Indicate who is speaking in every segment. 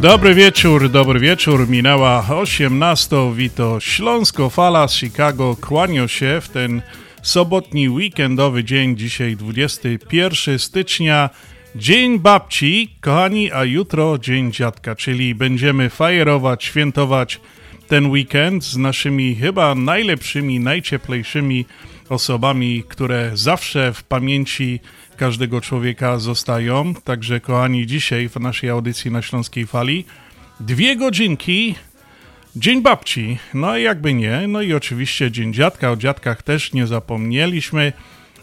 Speaker 1: Dobry wieczór, dobry wieczór. Minęła 18. Wito Śląsko Fala z Chicago kłania się w ten sobotni weekendowy dzień, dzisiaj 21 stycznia. Dzień babci, kochani, a jutro dzień dziadka, czyli będziemy fajerować, świętować ten weekend z naszymi chyba najlepszymi, najcieplejszymi osobami, które zawsze w pamięci każdego człowieka zostają. Także, kochani, dzisiaj w naszej audycji na Śląskiej Fali dwie godzinki. Dzień babci, no jakby nie, no i oczywiście Dzień Dziadka, o dziadkach też nie zapomnieliśmy.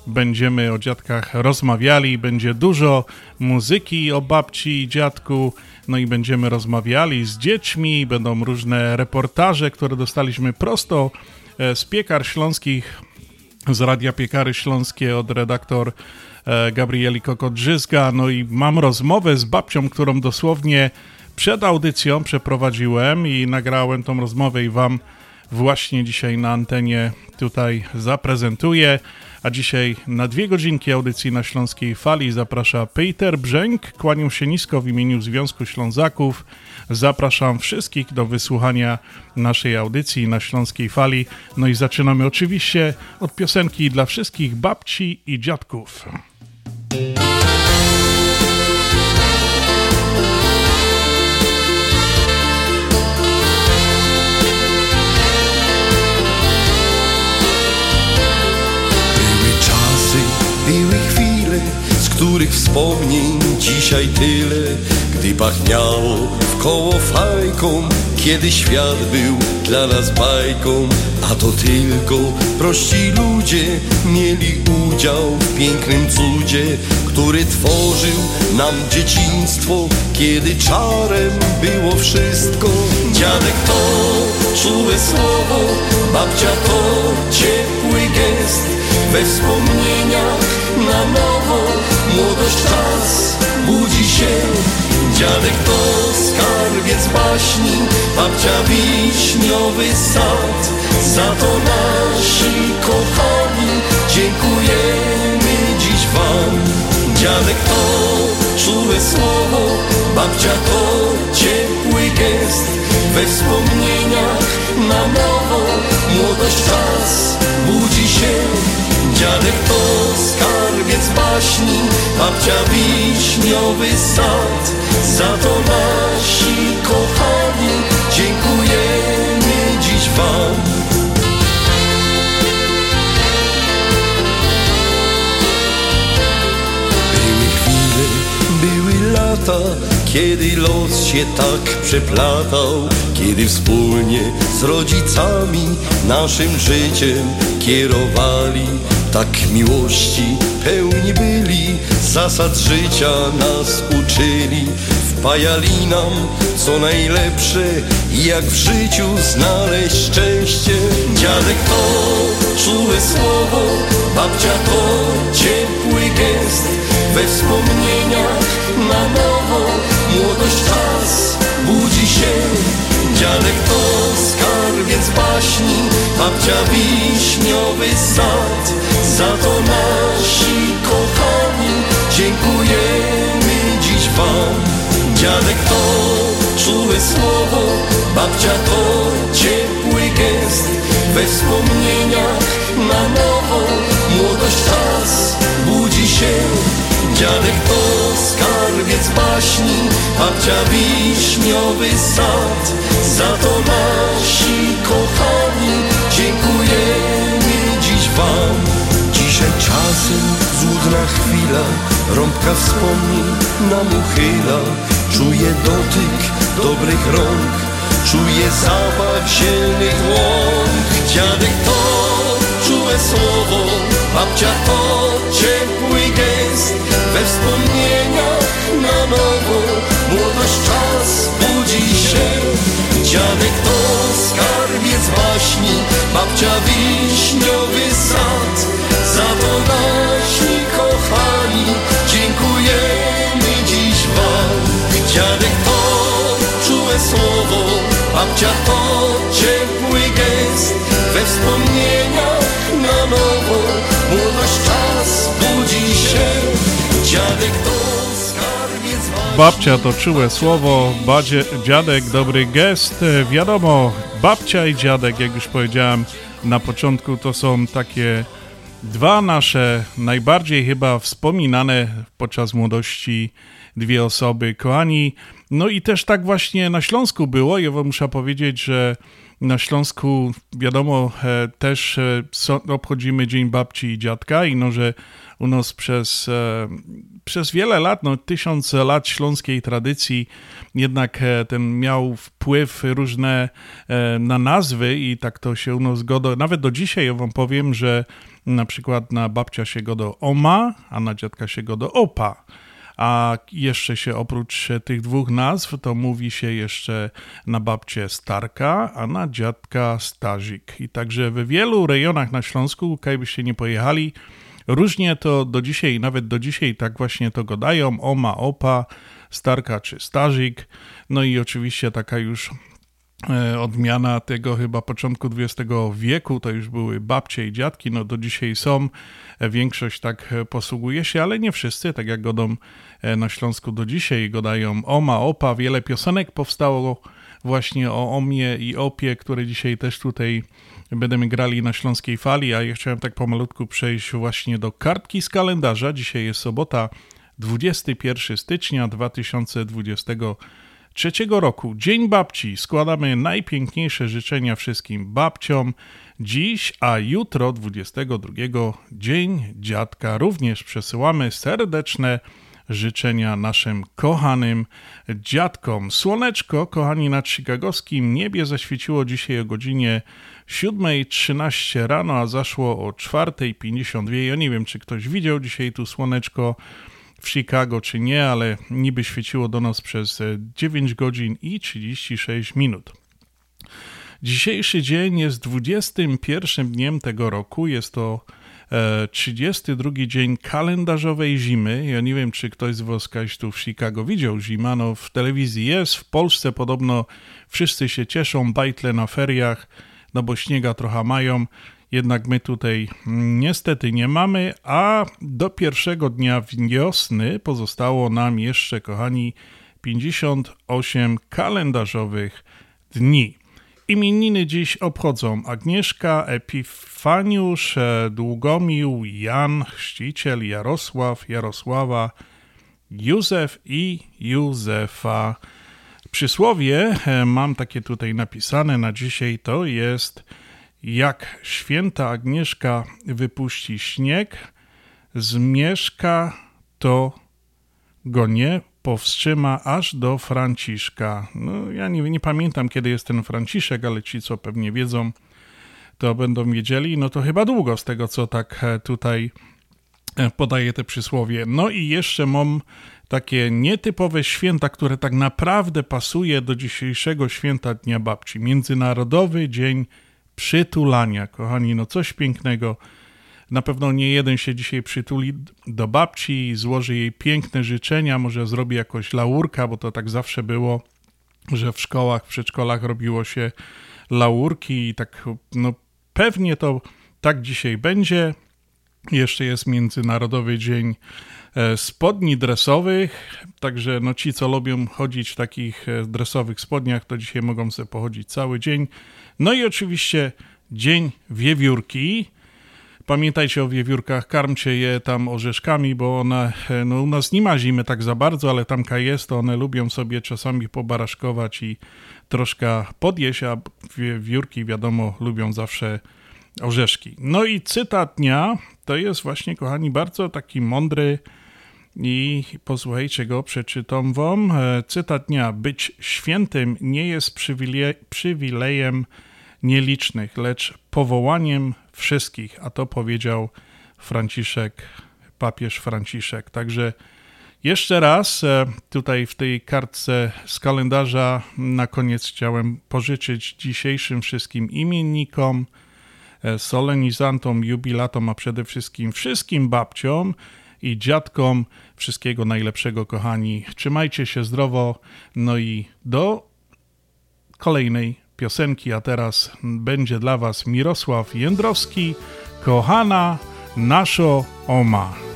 Speaker 1: Będziemy o dziadkach rozmawiali, będzie dużo muzyki o babci i dziadku, no i będziemy rozmawiali z dziećmi, będą różne reportaże, które dostaliśmy prosto e, z piekar śląskich, z Radia Piekary Śląskie od redaktor Gabrieli Kokodrzyzga. No i mam rozmowę z babcią, którą dosłownie przed audycją przeprowadziłem i nagrałem tą rozmowę i wam właśnie dzisiaj na antenie tutaj zaprezentuję. A dzisiaj na dwie godzinki audycji na Śląskiej Fali zaprasza Peter Brzęk. Kłaniam się nisko w imieniu Związku Ślązaków. Zapraszam wszystkich do wysłuchania naszej audycji na Śląskiej Fali. No i zaczynamy oczywiście od piosenki dla wszystkich babci i dziadków.
Speaker 2: Których wspomnień dzisiaj tyle, gdy pachniało w koło fajką, kiedy świat był dla nas bajką, a to tylko prości ludzie mieli udział w pięknym cudzie, który tworzył nam dzieciństwo, kiedy czarem było wszystko. Dziadek to czułe słowo, babcia to ciepły gest, we wspomnieniach na nowo młodość czas budzi się. Dziadek to skarbiec baśni, babcia wiśniowy sad. Za to nasi kochani dziękujemy dziś wam. Dziadek to czułe słowo, babcia to ciepły gest. We wspomnieniach na nowo młodość czas budzi się. Dziadek to skarbiec baśni, babcia wiśniowy sad. Za to nasi kochani dziękujemy dziś wam. Były chwile, były lata, kiedy los się tak przeplatał, kiedy wspólnie z rodzicami naszym życiem kierowali. Tak miłości pełni byli, zasad życia nas uczyli. Wpajali nam co najlepsze jak w życiu znaleźć szczęście. Dziadek to czułe słowo, babcia to ciepły gest. We wspomnieniach na nowo młodość czas budzi się. Dziadek to skarbiec baśni, babcia wiśniowy sad. Za to nasi kochani dziękujemy dziś wam. Dziadek to czułe słowo, babcia to ciepły gest. We wspomnieniach na nowo młodość czas budzi się. Dziadek to skarbiec baśni, babcia wiśniowy sad. Za to nasi kochani, dziękujemy dziś wam. Dzisiaj czasem złudna chwila, rąbka wspomnień nam uchyla. Czuję dotyk dobrych rąk, czuję zapach zielnych łąk. Dziadek to czułe słowo, babcia to ciepły gest. We wspomnieniach na nowo, młodość czas budzi się. Dziadek to skarbiec baśni, babcia wiśniowy sad. Za to nasi kochani, dziękujemy dziś wam. Dziadek to czułe słowo, babcia to ciepły gest. We wspomnieniach na nowo, młodość czas budzi się. Dziadek to.
Speaker 1: Babcia to czułe słowo, badzie, dziadek dobry gest. Wiadomo, babcia i dziadek, jak już powiedziałem na początku, to są takie dwa nasze najbardziej chyba wspominane podczas młodości dwie osoby. Kochani, no i też tak właśnie na Śląsku było. Ja wam muszę powiedzieć, że na Śląsku, wiadomo, e, też e, obchodzimy Dzień Babci i Dziadka i no, że u nas przez, e, przez wiele lat, no tysiąc lat śląskiej tradycji jednak ten miał wpływ różne na nazwy i tak to się u nas godo, nawet do dzisiaj ja wam powiem, że na przykład na babcia się godo Oma, a na dziadka się godo Opa a jeszcze się oprócz tych dwóch nazw, to mówi się jeszcze na babcię Starka, a na dziadka Starzik. I także w wielu rejonach na Śląsku, byście nie pojechali, różnie to do dzisiaj, nawet do dzisiaj tak właśnie to godają, oma, opa, Starka czy Starzik. No i oczywiście taka już odmiana tego chyba początku XX wieku, to już były babcie i dziadki, no do dzisiaj są, E, większość tak e, posługuje się, ale nie wszyscy, tak jak godą e, na Śląsku do dzisiaj, godają oma, opa, wiele piosenek powstało właśnie o omie i opie, które dzisiaj też tutaj będziemy grali na Śląskiej Fali, a ja chciałem tak pomalutku przejść właśnie do kartki z kalendarza. Dzisiaj jest sobota, 21 stycznia 2023 roku. Dzień Babci. Składamy najpiękniejsze życzenia wszystkim babciom dziś, a jutro 22 Dzień Dziadka. Również przesyłamy serdeczne życzenia naszym kochanym dziadkom. Słoneczko, kochani, nad chicagowskim niebie zaświeciło dzisiaj o godzinie 7.13 rano, a zaszło o 4.52. Ja nie wiem, czy ktoś widział dzisiaj tu słoneczko w Chicago, czy nie, ale niby świeciło do nas przez 9 godzin i 36 minut. Dzisiejszy dzień jest 21 dniem tego roku. Jest to e, 32 dzień kalendarzowej zimy. Ja nie wiem, czy ktoś z Was tu w Chicago widział zima. No, w telewizji jest. W Polsce podobno wszyscy się cieszą, bajtle na feriach, no bo śniega trochę mają. Jednak my tutaj niestety nie mamy, a do pierwszego dnia wiosny pozostało nam jeszcze, kochani, 58 kalendarzowych dni. Imieniny dziś obchodzą Agnieszka, Epifaniusz, Długomił, Jan, Chrzciciel, Jarosław, Jarosława, Józef i Józefa. Przysłowie, e, mam takie tutaj napisane na dzisiaj, to jest jak święta Agnieszka wypuści śnieg, zmieszka to go nie powstrzyma aż do Franciszka. No, ja nie, nie pamiętam, kiedy jest ten Franciszek, ale ci, co pewnie wiedzą, to będą wiedzieli. No to chyba długo z tego, co tak e, tutaj e, podaje te przysłowie. No i jeszcze mam takie nietypowe święta, które tak naprawdę pasuje do dzisiejszego święta Dnia Babci. Międzynarodowy Dzień Przytulania. Kochani, no coś pięknego. Na pewno nie jeden się dzisiaj przytuli do babci i złoży jej piękne życzenia, może zrobi jakoś laurka, bo to tak zawsze było, że w szkołach, w przedszkolach robiło się laurki i tak, no pewnie to tak dzisiaj będzie. Jeszcze jest Międzynarodowy Dzień e, Spodni Dresowych, także no ci, co lubią chodzić w takich e, dresowych spodniach, to dzisiaj mogą sobie pochodzić cały dzień. No i oczywiście Dzień Wiewiórki, Pamiętajcie o wiewiórkach, karmcie je tam orzeszkami, bo one, no u nas nie ma zimy tak za bardzo, ale tamka jest, to one lubią sobie czasami pobaraszkować i troszkę podjeść, a
Speaker 3: wiórki, wiadomo, lubią zawsze orzeszki. No i cytat dnia to jest właśnie, kochani, bardzo taki mądry i posłuchajcie go, przeczytam wam. E, cytat dnia. Być świętym nie jest przywile przywilejem nielicznych, lecz powołaniem wszystkich, a to powiedział Franciszek, papież Franciszek. Także jeszcze raz e, tutaj w tej kartce z kalendarza na koniec chciałem pożyczyć dzisiejszym wszystkim imiennikom, e, solenizantom, jubilatom, a przede wszystkim wszystkim babciom i dziadkom wszystkiego najlepszego, kochani. Trzymajcie się zdrowo, no i do kolejnej piosenki, a teraz będzie dla Was Mirosław Jędrowski, kochana naszo oma.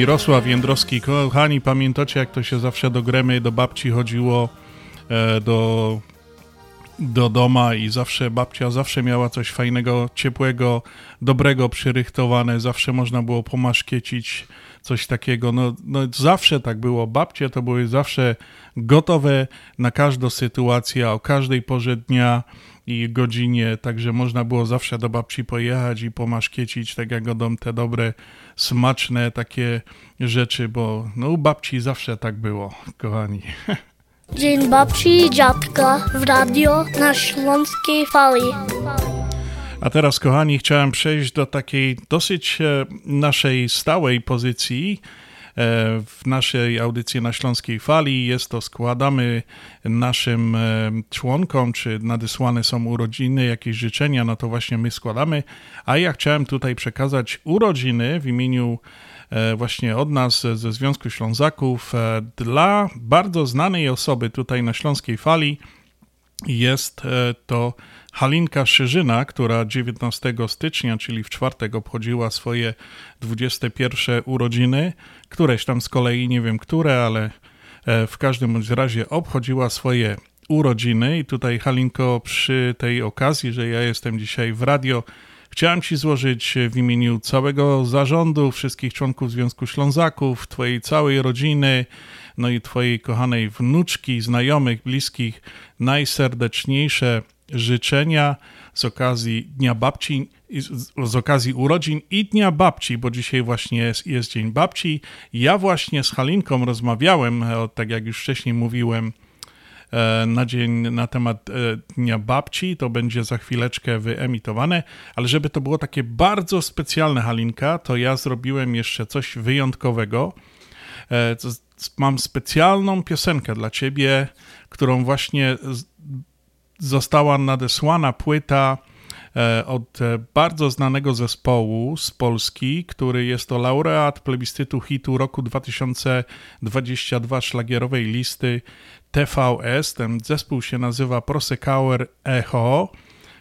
Speaker 3: Mirosław Jędrowski. Kochani, pamiętacie jak to się zawsze do Gremy, do babci chodziło e, do, do doma i zawsze babcia zawsze miała coś fajnego, ciepłego, dobrego przyrychtowane. Zawsze można było pomaszkiecić
Speaker 1: coś takiego. No, no zawsze tak było. Babcie to były zawsze gotowe na każdą sytuację, o każdej porze dnia i godzinie, także można było zawsze do babci pojechać i pomaszkiecić, tak jak dom te dobre, smaczne takie rzeczy, bo no u babci zawsze tak było, kochani.
Speaker 4: Dzień babci i dziadka w radio na Śląskiej Fali.
Speaker 1: A teraz, kochani, chciałem przejść do takiej dosyć e, naszej stałej pozycji w naszej audycji na Śląskiej Fali. Jest to, składamy naszym e, członkom, czy nadesłane są urodziny, jakieś życzenia, no to właśnie my składamy. A ja chciałem tutaj przekazać urodziny w imieniu właśnie od nas ze Związku Ślązaków dla bardzo znanej osoby tutaj na Śląskiej Fali. Jest to Halinka Szyżyna, która 19 stycznia, czyli w czwartek, obchodziła swoje 21 urodziny, któreś tam z kolei nie wiem które, ale e, w każdym bądź razie obchodziła swoje urodziny. I tutaj, Halinko, przy tej okazji, że ja jestem dzisiaj w radio, chciałem Ci złożyć w imieniu całego zarządu, wszystkich członków Związku Ślązaków, Twojej całej rodziny, no i Twojej kochanej wnuczki, znajomych, bliskich, najserdeczniejsze życzenia z okazji Dnia Babci, z okazji urodzin i Dnia Babci, bo dzisiaj właśnie jest, jest Dzień Babci. Ja właśnie z Halinką rozmawiałem, e, tak jak już wcześniej mówiłem, e, na dzień na temat e, Dnia Babci, to będzie za chwileczkę wyemitowane, ale żeby to było takie bardzo specjalne Halinka, to ja zrobiłem jeszcze coś wyjątkowego. Mam specjalną piosenkę dla ciebie, którą właśnie została nadesłana płyta e, od e, bardzo znanego zespołu z Polski, który jest to laureat plebiscytu hitu roku 2022 szlagierowej listy TVS. Ten zespół się nazywa Prosekauer Echo.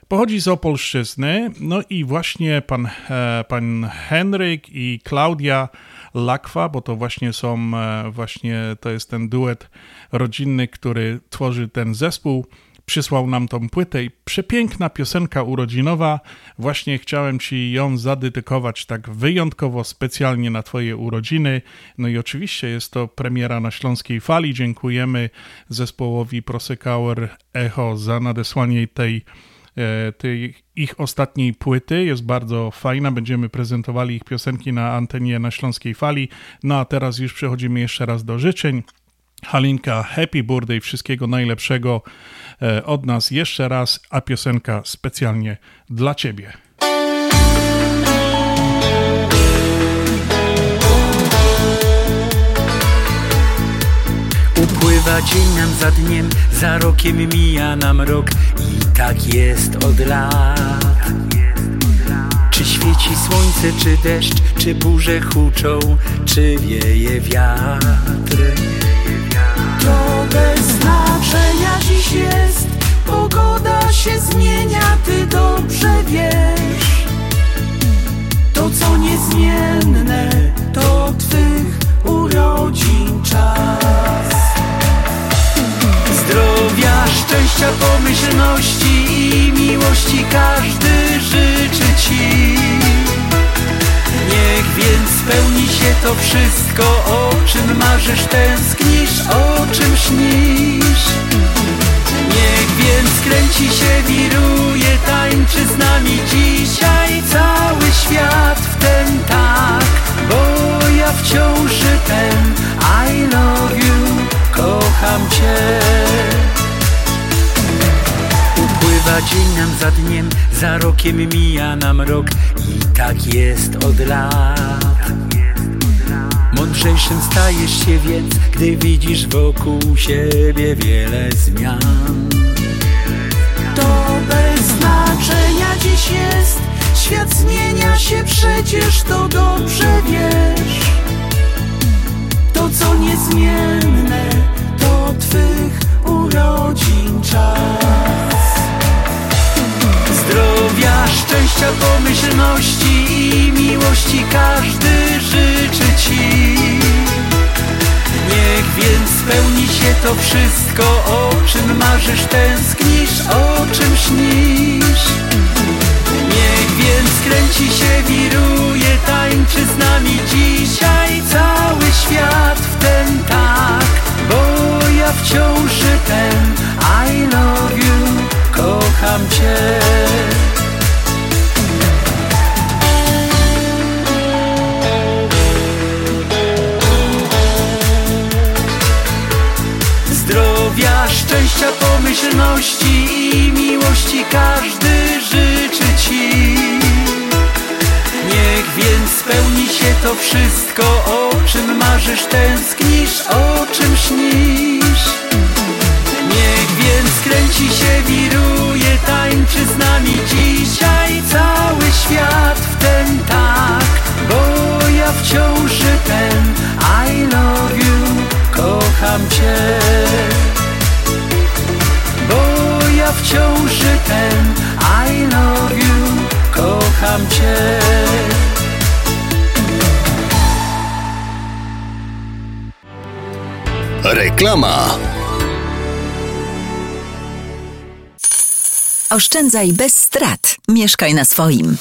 Speaker 1: Pochodzi z Opolszczyzny, no i właśnie pan, e, pan Henryk i Klaudia Lakwa, bo to właśnie są, właśnie to jest ten duet rodzinny, który tworzy ten zespół przysłał nam tą płytę i przepiękna piosenka urodzinowa. Właśnie chciałem Ci ją zadedykować tak wyjątkowo, specjalnie na Twoje urodziny. No i oczywiście jest to premiera na Śląskiej Fali. Dziękujemy zespołowi Prosekauer Echo za nadesłanie tej e, tej ich ostatniej płyty. Jest bardzo fajna. Będziemy prezentowali ich piosenki na antenie na Śląskiej Fali. No a teraz już przechodzimy jeszcze raz do życzeń. Halinka, happy birthday, wszystkiego najlepszego e, od nas jeszcze raz, a piosenka specjalnie dla Ciebie.
Speaker 5: Upływa dzień nam za dniem, za rokiem mija nam rok i tak jest od lat. Czy świeci słońce, czy deszcz, czy burze huczą, czy wieje wiatr.
Speaker 6: Bez znaczenia. Dziś jest Pogoda się zmienia, ty dobrze wiesz. To co niezmienne, to twych urodzin czas.
Speaker 5: Zdrowia, szczęścia, pomyślności i miłości każdy życzy Ci Niech więc spełni się to wszystko, o czym marzysz, tęsknisz, o czym śnisz. Niech więc kręci się, wiruje, tańczy z nami dzisiaj cały świat w ten tak, bo ja wciąż ten I love you, kocham Cię. Upływa dzień nam za dniem, za rokiem mija nam rok i tak jest od lat. Mądrzejszym stajesz się więc, gdy widzisz wokół siebie wiele zmian.
Speaker 6: To bez znaczenia dziś jest, świat zmienia się przecież, to dobrze wiesz. To co niezmienne, to twych urodzin czas.
Speaker 5: Zdrowia, szczęścia, pomyślności i miłości każdy życzy Ci. Niech więc spełni się to wszystko, o czym marzysz, tęsknisz, o czym śnisz. Niech więc kręci się, wiruje, tańczy z nami dzisiaj cały świat w ten tak, bo ja wciąż ten I love you, kocham Cię. Zdrowia, szczęścia, pomyślności i miłości każdy życzy Ci. Niech więc spełni się to wszystko, o czym marzysz, tęsknisz, o czym śnisz. Niech więc kręci się, wiruje, tańczy z nami dzisiaj cały świat w ten tak, bo ja wciąż ten I love you, kocham Cię. Bo ja wciąż ten I love you, kocham Cię.
Speaker 7: Reklama.
Speaker 8: Oszczędzaj bez strat. Mieszkaj na swoim.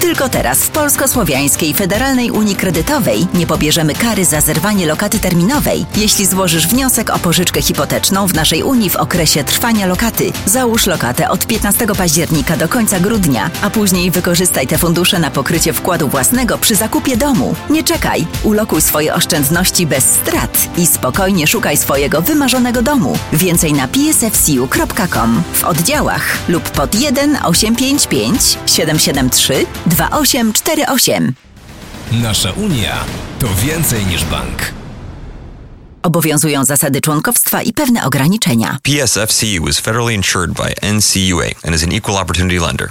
Speaker 8: Tylko teraz w Polsko-Słowiańskiej Federalnej Unii Kredytowej nie pobierzemy kary za zerwanie lokaty terminowej, jeśli złożysz wniosek o pożyczkę hipoteczną w naszej Unii w okresie trwania lokaty. Załóż lokatę od 15 października do końca grudnia, a później wykorzystaj te fundusze na pokrycie wkładu własnego przy zakupie domu. Nie czekaj, ulokuj swoje oszczędności bez strat i spokojnie szukaj swojego wymarzonego domu. Więcej na psfcu.com w oddziałach lub pod 1 855 773 2848.
Speaker 9: Nasza Unia to więcej niż bank.
Speaker 8: Obowiązują zasady członkowstwa i pewne ograniczenia.
Speaker 10: PSFCU is federally insured by NCUA and is an equal opportunity lender.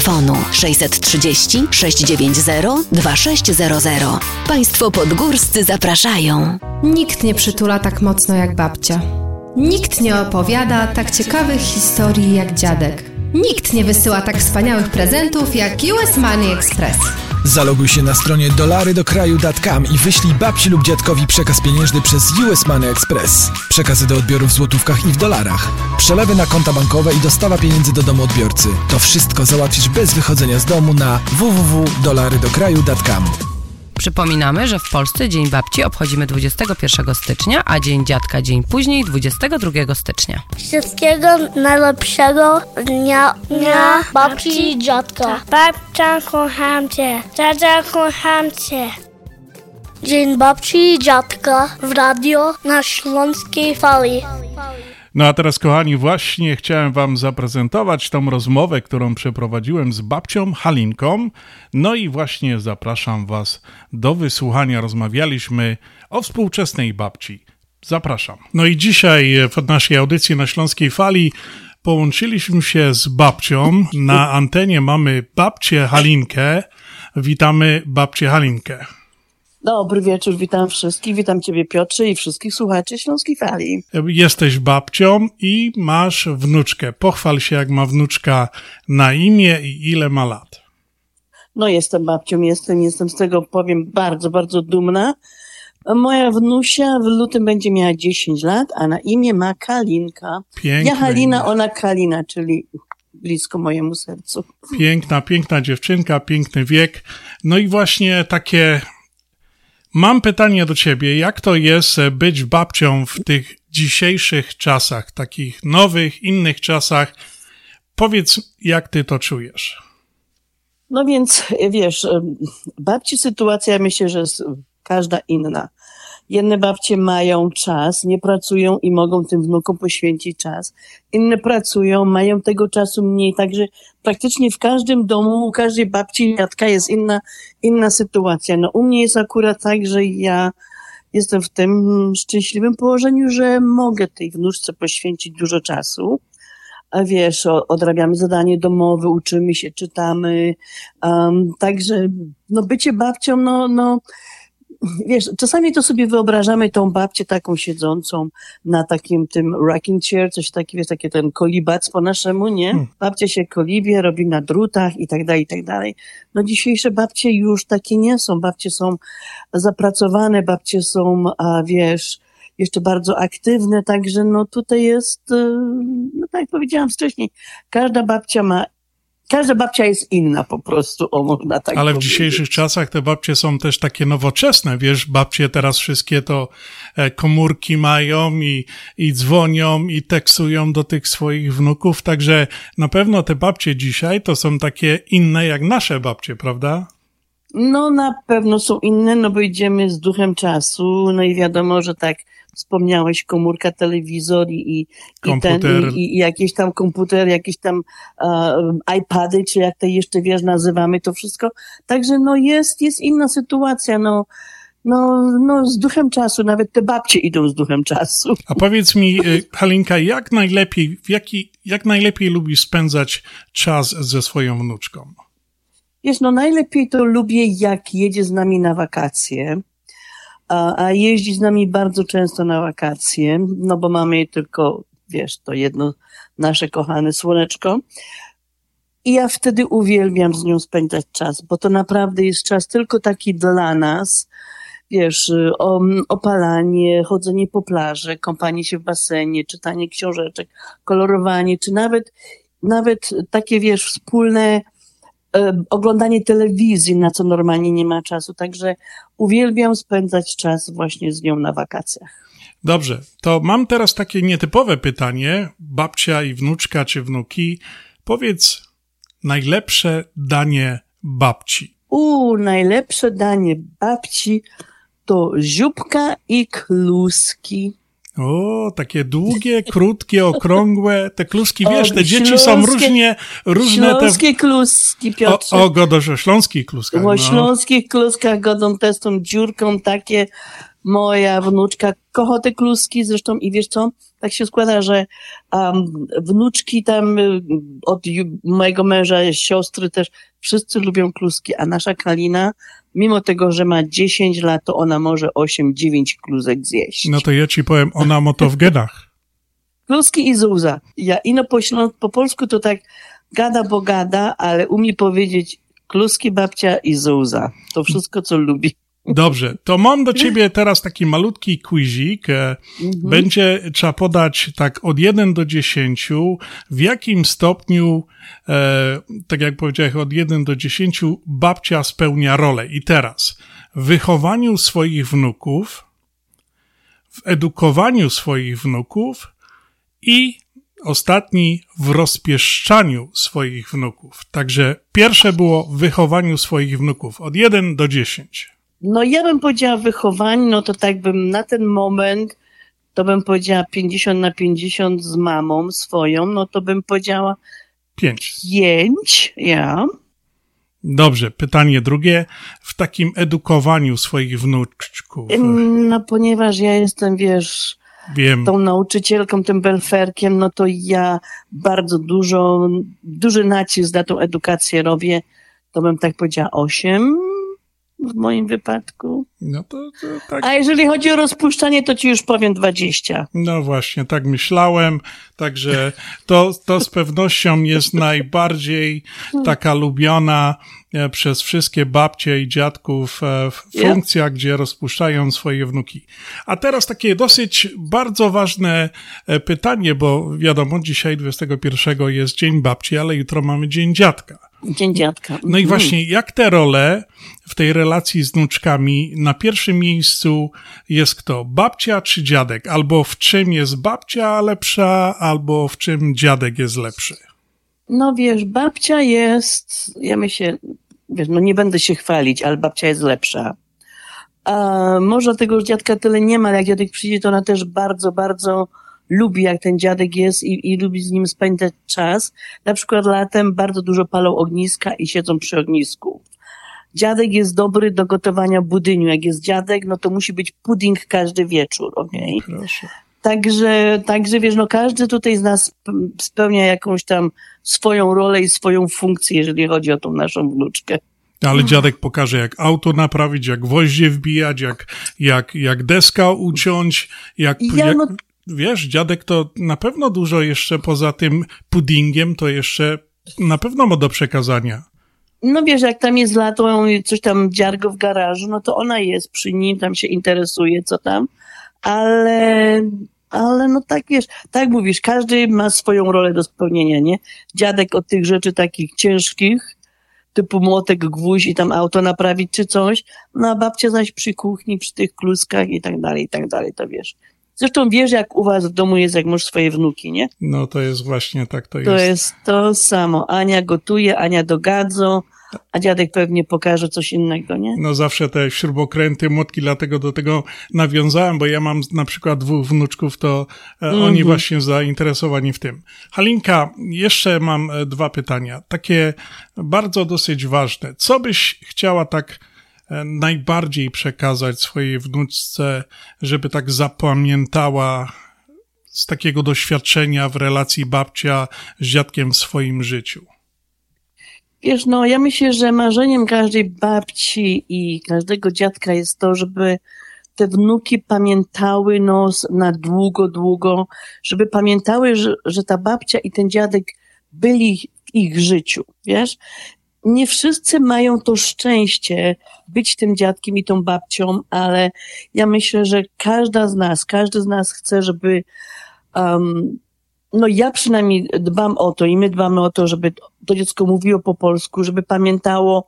Speaker 11: 630 690 2600. Państwo podgórscy zapraszają.
Speaker 12: Nikt nie przytula tak mocno jak babcia. Nikt nie opowiada tak ciekawych historii jak dziadek. Nikt nie wysyła tak wspaniałych prezentów jak US Money Express.
Speaker 13: Zaloguj się na stronie dolarydokraju.com i wyślij babci lub dziadkowi przekaz pieniężny przez US Money Express. Przekazy do odbioru w złotówkach i w dolarach. Przelewy na konta bankowe i dostawa pieniędzy do domu odbiorcy. To wszystko załatwisz bez wychodzenia z domu na www.dolarydokraju.com.
Speaker 14: Przypominamy, że w Polsce Dzień Babci obchodzimy 21 stycznia, a Dzień Dziadka dzień później 22 stycznia.
Speaker 4: Wszystkiego najlepszego dnia, dnia babci i dziadka. Babcia, kocham cię. Kocham cię. Dzień babci i dziadka w radio na Śląskiej Fali.
Speaker 1: No a teraz, kochani, właśnie chciałem Wam zaprezentować tą rozmowę, którą przeprowadziłem z babcią Halinką. No i właśnie zapraszam Was do wysłuchania. Rozmawialiśmy o współczesnej babci. Zapraszam. No i dzisiaj w naszej audycji na Śląskiej Fali połączyliśmy się z babcią. Na antenie mamy babcię Halinkę. Witamy babcię Halinkę.
Speaker 15: Dobry wieczór, witam wszystkich, witam Ciebie Piotrze i wszystkich słuchaczy Śląskiej Fali.
Speaker 1: Jesteś babcią i masz wnuczkę. Pochwal się, jak ma wnuczka na imię i ile ma lat.
Speaker 15: No jestem babcią, jestem, jestem z tego, powiem, bardzo, bardzo dumna. Moja wnusia w lutym będzie miała 10 lat, a na imię ma Kalinka.
Speaker 1: Piękne
Speaker 15: ja Halina, ona Kalina, czyli blisko mojemu sercu.
Speaker 1: Piękna, piękna dziewczynka, piękny wiek. No i właśnie takie Mam pytanie do ciebie. Jak to jest e, być babcią w tych dzisiejszych czasach, takich nowych, innych czasach? Powiedz, jak ty to czujesz?
Speaker 15: No więc, wiesz, babci sytuacja myślę, że jest każda inna. Jedne babcie mają czas, nie pracują i mogą tym wnukom poświęcić czas. Inne pracują, mają tego czasu mniej, także praktycznie w każdym domu, u każdej babci, dziadka jest inna, inna sytuacja. No u mnie jest akurat tak, że ja jestem w tym szczęśliwym położeniu, że mogę tej wnuczce poświęcić dużo czasu. A wiesz, odrabiamy zadanie domowe, uczymy się, czytamy. Um, także, no bycie babcią, no, no, wiesz, czasami to sobie wyobrażamy tą babcię taką siedzącą na takim tym rocking chair, coś takiego, wiesz, takie ten kolibac po naszemu, nie? Hmm. Babcia się kolibie, robi na drutach i tak dalej, i tak dalej. No dzisiejsze babcie już takie nie są. Babcie są zapracowane, babcie są, a wiesz, jeszcze bardzo aktywne, także no tutaj jest, e, no tak jak powiedziałam wcześniej, każda babcia ma każda babcia jest inna po prostu, o można tak
Speaker 1: Ale
Speaker 15: powiedzieć.
Speaker 1: w dzisiejszych czasach te babcie są też takie nowoczesne, wiesz, babcie teraz wszystkie to e, komórki mają i, i dzwonią i tekstują do tych swoich wnuków, także na pewno te babcie dzisiaj to są takie inne jak nasze babcie, prawda?
Speaker 15: No na pewno są inne, no bo idziemy z duchem czasu, no i wiadomo, że tak wspomniałeś, komórka, telewizor i, i,
Speaker 1: komputer.
Speaker 15: ten, i, i jakieś tam komputer, jakieś tam uh, iPady, czy jak to jeszcze wiesz, nazywamy to wszystko. Także no jest, jest inna sytuacja, no. No, no, z duchem czasu, nawet te babcie idą z duchem czasu.
Speaker 1: A powiedz mi, y, Halinka, jak najlepiej, w jaki, jak najlepiej lubisz spędzać czas ze swoją wnuczką?
Speaker 15: Wiesz, no najlepiej to lubię, jak jedzie z nami na wakacje a, a jeździ z nami bardzo często na wakacje, no bo mamy tylko, wiesz, to jedno nasze kochane słoneczko. I ja wtedy uwielbiam z nią spędzać czas, bo to naprawdę jest czas tylko taki dla nas. Wiesz, opalanie, chodzenie po plaży, kąpanie się w basenie, czytanie książeczek, kolorowanie, czy nawet, nawet takie, wiesz, wspólne oglądanie telewizji, na co normalnie nie ma czasu. Także uwielbiam spędzać czas właśnie z nią na wakacjach.
Speaker 1: Dobrze, to mam teraz takie nietypowe pytanie. Babcia i wnuczka czy wnuki, powiedz najlepsze danie babci.
Speaker 15: U, najlepsze danie babci to zióbka i kluski.
Speaker 1: O, takie długie, krótkie, okrągłe, te kluski, wiesz, te dzieci są różnie, różne
Speaker 15: śląskie te... kluski, Piotrze.
Speaker 1: O, o godosz, o śląskich kluskach.
Speaker 15: O no. śląskich kluskach godą też tą dziurką takie, moja wnuczka kocha te kluski zresztą i wiesz co, tak się składa, że um, wnuczki tam y, od mojego męża, siostry też, wszyscy lubią kluski, a nasza Kalina, mimo tego, że ma 10 lat, to ona może 8-9 klusek zjeść.
Speaker 1: No to ja ci powiem, ona ma to w genach.
Speaker 15: Kluski i zuza. Ja ino po, po polsku to tak gada, bo gada, ale umie powiedzieć kluski babcia i zuza. To wszystko, co lubi.
Speaker 1: Dobrze, to mam do ciebie teraz taki malutki quizik. E, mhm. Będzie trzeba podać tak od 1 do 10, w jakim stopniu, e, tak jak powiedziałem, od 1 do 10 babcia spełnia rolę. I teraz w wychowaniu swoich wnuków, w edukowaniu swoich wnuków i ostatni w rozpieszczaniu swoich wnuków. Także pierwsze było w wychowaniu swoich wnuków od 1 do 10.
Speaker 15: No ja bym powiedziała wychowanie, no to tak bym na ten moment, to bym powiedziała 50 na 50 z mamą swoją, no to bym powiedziała
Speaker 1: 5.
Speaker 15: 5, ja.
Speaker 1: Dobrze, pytanie drugie. W takim edukowaniu swoich wnuczków.
Speaker 15: No ponieważ ja jestem, wiesz,
Speaker 1: Wiem.
Speaker 15: tą nauczycielką, tym belferkiem, no to ja bardzo dużo, duży nacisk na tą edukację robię. To bym tak powiedziała 8 w moim wypadku.
Speaker 1: No to, to tak.
Speaker 15: A jeżeli chodzi o rozpuszczanie, to ci już powiem 20.
Speaker 1: No właśnie, tak myślałem. Także to, to z pewnością jest najbardziej taka lubiana e, przez wszystkie babcie i dziadków e, w
Speaker 15: Yeah.
Speaker 1: funkcjach, gdzie rozpuszczają swoje wnuki. A teraz takie dosyć bardzo ważne e, pytanie, bo wiadomo, dzisiaj 21 jest Dzień Babci, ale jutro mamy Dzień Dziadka.
Speaker 15: Dzień dziadka.
Speaker 1: No i
Speaker 15: Mhm.
Speaker 1: właśnie, jak te role w tej relacji z wnuczkami, na pierwszym miejscu jest kto? Babcia czy dziadek? Albo w czym jest babcia lepsza, albo w czym dziadek jest lepszy?
Speaker 15: No wiesz, babcia jest, ja myślę, wiesz, no nie będę się chwalić, ale babcia jest lepsza. A może tego dziadka tyle nie ma, ale jak dziadek przyjdzie, to ona też bardzo, bardzo lubi, jak ten dziadek jest i, i lubi z nim spędzać czas. Na przykład latem bardzo dużo palą ogniska i siedzą przy ognisku. Dziadek jest dobry do gotowania budyniu. Jak jest dziadek, no to musi być pudding każdy wieczór, okej?
Speaker 1: Proszę.
Speaker 15: Także, także wiesz, no każdy tutaj z nas sp- spełnia jakąś tam swoją rolę i swoją funkcję, jeżeli chodzi o tą naszą wnuczkę.
Speaker 1: Ale dziadek pokaże, jak auto naprawić, jak gwoździe wbijać, jak, jak, jak deska uciąć, jak,
Speaker 15: Ja
Speaker 1: jak
Speaker 15: no-
Speaker 1: wiesz, dziadek to na pewno dużo jeszcze poza tym puddingiem, to jeszcze na pewno ma do przekazania.
Speaker 15: No wiesz, jak tam jest lato, coś tam dziargo w garażu, no to ona jest przy nim, tam się interesuje, co tam, ale, ale no tak wiesz, tak mówisz, każdy ma swoją rolę do spełnienia, nie? Dziadek od tych rzeczy takich ciężkich, typu młotek, gwóźdź i tam auto naprawić czy coś, no a babcia zaś przy kuchni, przy tych kluskach i tak dalej, i tak dalej, to wiesz. Zresztą wiesz, jak u was w domu jest, jak masz swoje wnuki, nie?
Speaker 1: No to jest właśnie tak to jest.
Speaker 15: To jest to samo. Ania gotuje, Ania dogadzą, a dziadek pewnie pokaże coś innego, nie?
Speaker 1: No zawsze te śrubokręty, młotki, dlatego do tego nawiązałem, bo ja mam na przykład dwóch wnuczków, to
Speaker 15: Mhm.
Speaker 1: oni właśnie zainteresowani w tym. Halinka, jeszcze mam e, dwa pytania, takie bardzo dosyć ważne. Co byś chciała tak e, najbardziej przekazać swojej wnuczce, żeby tak zapamiętała z takiego doświadczenia w relacji babcia z dziadkiem w swoim życiu?
Speaker 15: Wiesz, no ja myślę, że marzeniem każdej babci i każdego dziadka jest to, żeby te wnuki pamiętały no s- na długo, długo, żeby pamiętały, że, że ta babcia i ten dziadek byli w ich życiu, wiesz? Nie wszyscy mają to szczęście być tym dziadkiem i tą babcią, ale ja myślę, że każda z nas, każdy z nas chce, żeby um, no ja przynajmniej dbam o to i my dbamy o to, żeby to dziecko mówiło po polsku, żeby pamiętało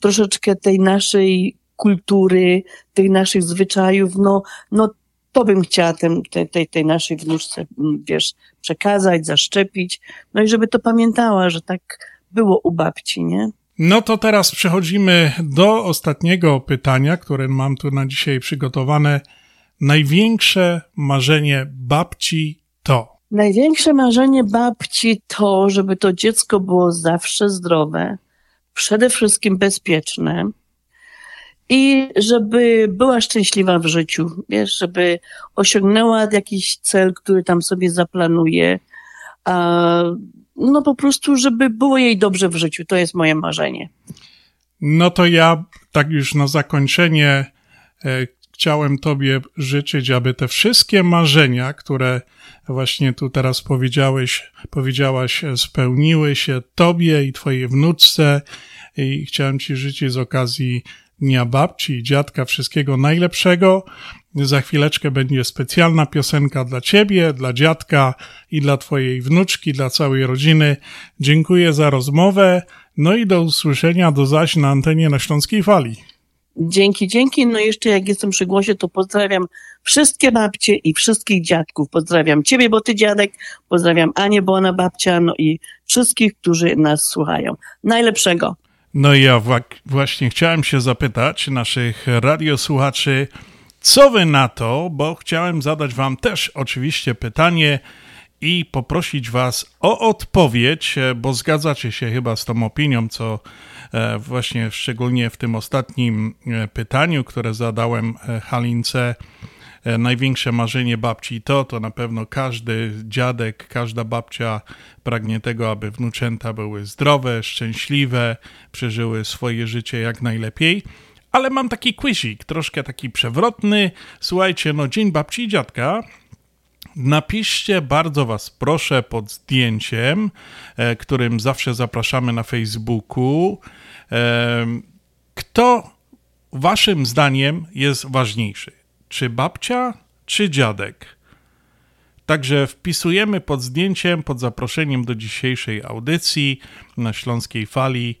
Speaker 15: troszeczkę tej naszej kultury, tych naszych zwyczajów, no, no to bym chciała tej, tej, tej naszej wnuczce, mm, wiesz, przekazać, zaszczepić, no i żeby to pamiętała, że tak było u babci, nie?
Speaker 1: No to teraz przechodzimy do ostatniego pytania, które mam tu na dzisiaj przygotowane. Największe marzenie babci.
Speaker 15: Największe marzenie babci to, żeby to dziecko było zawsze zdrowe, przede wszystkim bezpieczne i żeby była szczęśliwa w życiu, wiesz, żeby osiągnęła jakiś cel, który tam sobie zaplanuje. A, no po prostu, żeby było jej dobrze w życiu. To jest moje marzenie.
Speaker 1: No to ja tak już na zakończenie e, chciałem Tobie życzyć, aby te wszystkie marzenia, które właśnie tu teraz powiedziałeś, powiedziałaś, spełniły się Tobie i Twojej wnuczce i chciałem Ci życzyć z okazji Dnia Babci i Dziadka wszystkiego najlepszego. Za chwileczkę będzie specjalna piosenka dla Ciebie, dla dziadka i dla Twojej wnuczki, dla całej rodziny. Dziękuję za rozmowę. No i do usłyszenia, do zaś na antenie na Śląskiej Fali.
Speaker 15: Dzięki, dzięki. No jeszcze jak jestem przy głosie, to pozdrawiam wszystkie babcie i wszystkich dziadków. Pozdrawiam ciebie, bo ty dziadek. Pozdrawiam Anię, bo ona babcia. No i wszystkich, którzy nas słuchają. Najlepszego.
Speaker 1: No i ja właśnie chciałem się zapytać naszych radiosłuchaczy, co wy na to, bo chciałem zadać wam też oczywiście pytanie i poprosić was o odpowiedź, bo zgadzacie się chyba z tą opinią, co właśnie szczególnie w tym ostatnim e, pytaniu, które zadałem e, Halince, e, największe marzenie babci to, to na pewno każdy dziadek, każda babcia pragnie tego, aby wnuczęta były zdrowe, szczęśliwe, przeżyły swoje życie jak najlepiej. Ale mam taki quizik, troszkę taki przewrotny. Słuchajcie, no Dzień Babci i Dziadka
Speaker 16: napiszcie, bardzo Was proszę, pod zdjęciem, e, którym zawsze zapraszamy na Facebooku, e, kto Waszym zdaniem jest ważniejszy? Czy babcia, czy dziadek? Także wpisujemy pod zdjęciem, pod zaproszeniem do dzisiejszej audycji na Śląskiej Fali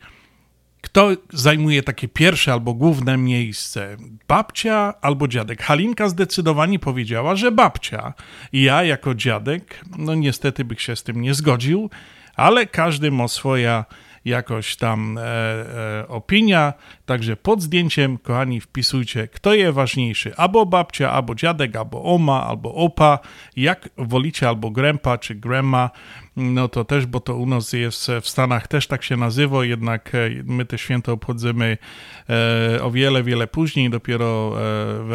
Speaker 16: kto zajmuje takie pierwsze albo główne miejsce? Babcia albo dziadek? Halinka zdecydowanie powiedziała, że babcia. Ja jako dziadek, no niestety bych się z tym nie zgodził, ale każdy ma swoja jakoś tam e, e, opinia. Także pod zdjęciem, kochani, wpisujcie, kto jest ważniejszy. Albo babcia, albo dziadek, albo oma, albo opa. Jak wolicie, albo grandpa czy grandma. No to też, bo to u nas jest w Stanach też tak się nazywa, jednak e, my te święto obchodzimy e, o wiele, wiele później, dopiero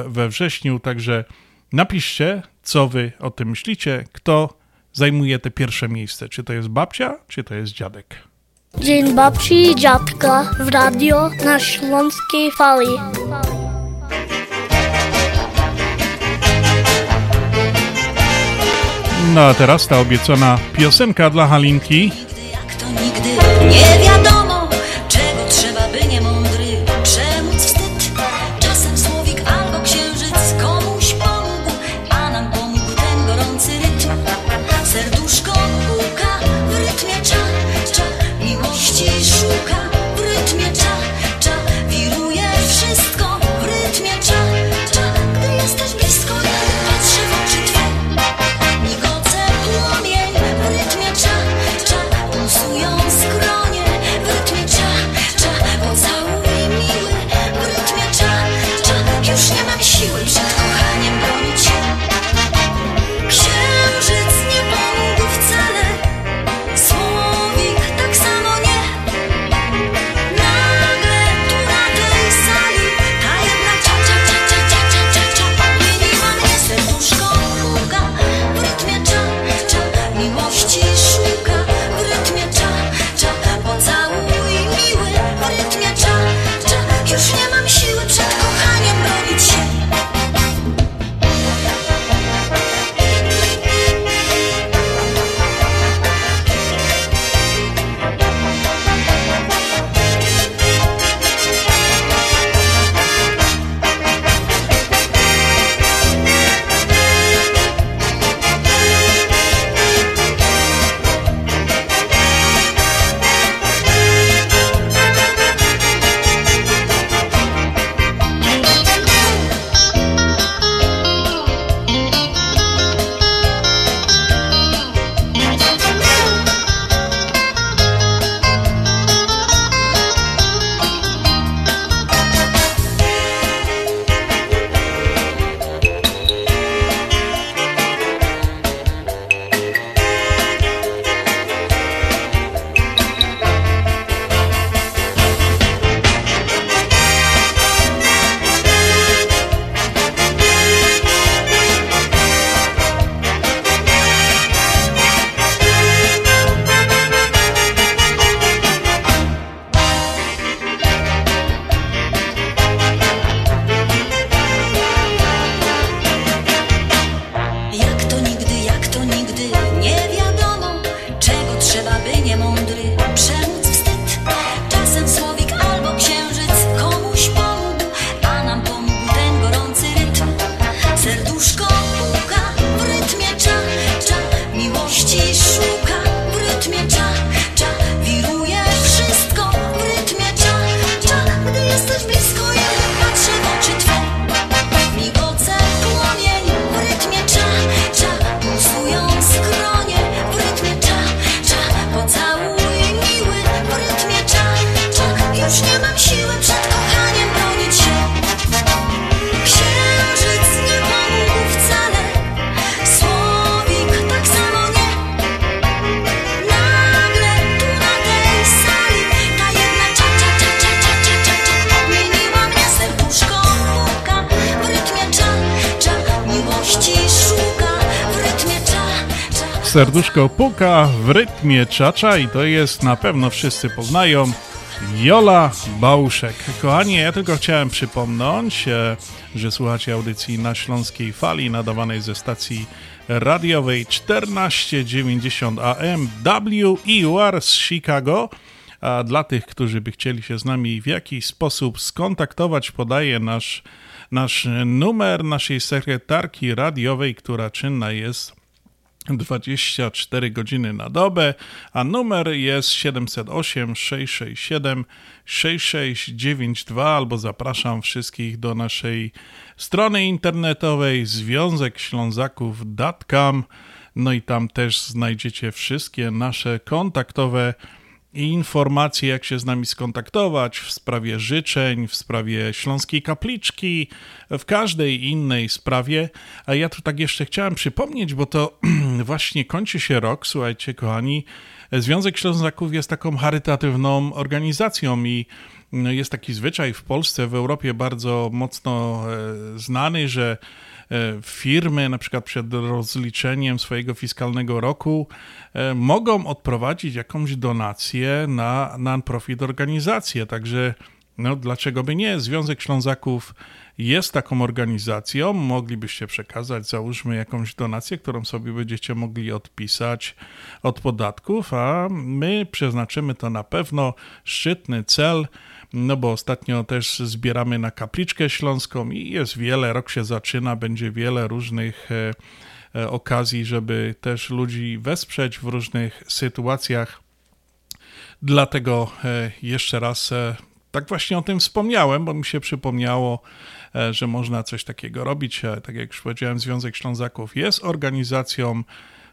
Speaker 16: e, we wrześniu. Także napiszcie, co wy o tym myślicie, kto zajmuje te pierwsze miejsce. Czy to jest babcia, czy to jest dziadek.
Speaker 4: Dzień babci i dziadka w radio na Śląskiej Fali.
Speaker 16: No a teraz ta obiecana piosenka dla Halinki.
Speaker 1: W rytmie
Speaker 16: czacza i to jest na pewno wszyscy poznają.
Speaker 1: Jola Bałuszek. Kochani, ja tylko chciałem przypomnieć, e, że słuchacie audycji na Śląskiej Fali nadawanej ze stacji radiowej 1490 AM WEUR z Chicago. A dla tych, którzy by chcieli się z nami w jakiś sposób skontaktować, podaję nasz, nasz numer naszej sekretarki radiowej, która czynna jest 24 godziny na dobę, a numer jest 708 667 6692 albo zapraszam wszystkich do naszej strony internetowej związekślązaków.com no i tam też znajdziecie wszystkie nasze kontaktowe i informacje, jak się z nami skontaktować w sprawie życzeń, w sprawie Śląskiej Kapliczki, w każdej innej sprawie. A ja tu tak jeszcze chciałem przypomnieć, bo to właśnie kończy się rok, słuchajcie, kochani. Związek Ślązaków jest taką charytatywną organizacją i no, jest taki zwyczaj w Polsce, w Europie bardzo mocno e, znany, że firmy, na przykład przed rozliczeniem swojego fiskalnego roku, e, mogą odprowadzić jakąś donację na non-profit organizację. Także no, dlaczego by nie? Związek Ślązaków jest taką organizacją, moglibyście przekazać, załóżmy jakąś donację, którą sobie będziecie mogli odpisać od podatków, a my przeznaczymy to na pewno szczytny cel no bo ostatnio też zbieramy na kapliczkę śląską i jest wiele, rok się zaczyna, będzie wiele różnych e, e, okazji, żeby też ludzi wesprzeć w różnych sytuacjach. Dlatego e, jeszcze raz tak właśnie o tym wspomniałem, bo mi się przypomniało, że można coś takiego robić. Tak jak już powiedziałem, Związek Ślązaków jest organizacją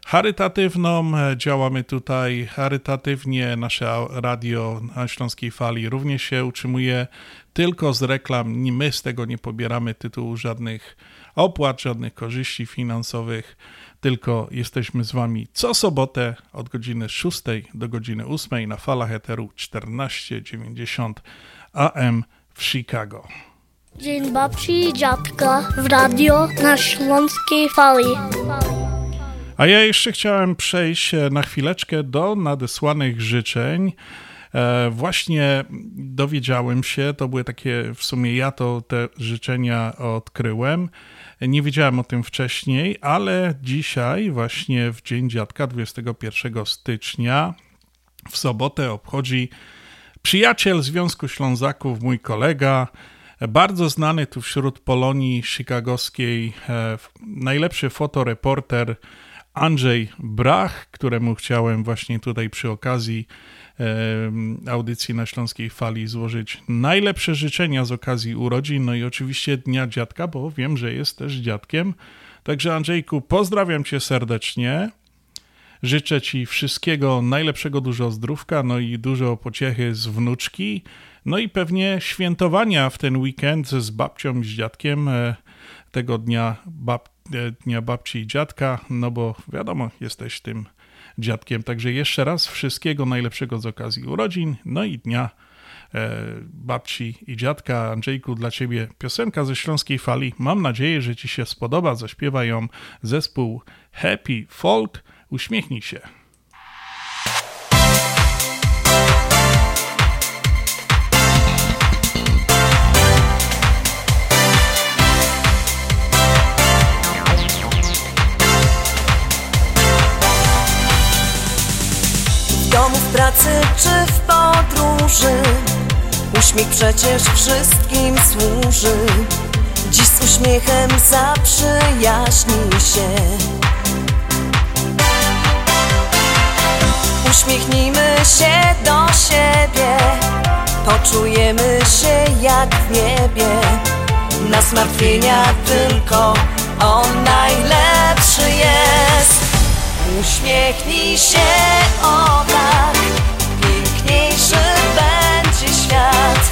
Speaker 1: charytatywną. E, działamy tutaj charytatywnie. Nasze radio na Śląskiej Fali również się utrzymuje tylko z reklam. My z tego nie pobieramy tytułu żadnych opłat, żadnych korzyści finansowych, tylko jesteśmy z Wami co sobotę od godziny 6 do godziny 8 na falach eteru 1490 AM w Chicago.
Speaker 4: Dzień babci i dziadka w radio na Śląskiej Fali.
Speaker 1: A ja jeszcze chciałem przejść e, na chwileczkę do nadesłanych życzeń. E, właśnie dowiedziałem się, to były takie, w sumie ja to te życzenia odkryłem. Nie wiedziałem o tym wcześniej, ale dzisiaj, właśnie w Dzień Dziadka, 21 stycznia, w sobotę obchodzi przyjaciel Związku Ślązaków, mój kolega, bardzo znany tu wśród Polonii chicagowskiej, e, najlepszy fotoreporter Andrzej Brach, któremu chciałem właśnie tutaj przy okazji audycji na Śląskiej Fali złożyć najlepsze życzenia z okazji urodzin, no i oczywiście Dnia Dziadka, bo wiem, że jest też dziadkiem. Także Andrzejku, pozdrawiam Cię serdecznie. Życzę Ci wszystkiego najlepszego, dużo zdrówka, no i dużo pociechy z wnuczki, no i pewnie świętowania w ten weekend z babcią, z dziadkiem e, tego dnia bab dnia babci i dziadka, no bo wiadomo, jesteś tym dziadkiem. Także jeszcze raz wszystkiego najlepszego z okazji urodzin, no i dnia e, babci i dziadka. Andrzejku, dla ciebie piosenka ze Śląskiej Fali. Mam nadzieję, że ci się spodoba. Zaśpiewa ją zespół Happy Folk. Uśmiechnij się.
Speaker 17: Pracy czy w podróży? Uśmiech przecież wszystkim służy. Dziś z uśmiechem zaprzyjaźnij się. Uśmiechnijmy się do siebie. Poczujemy się jak w niebie. Na zmartwienia tylko On najlepszy jest Uśmiechnij się, o tak Piękniejszy będzie świat.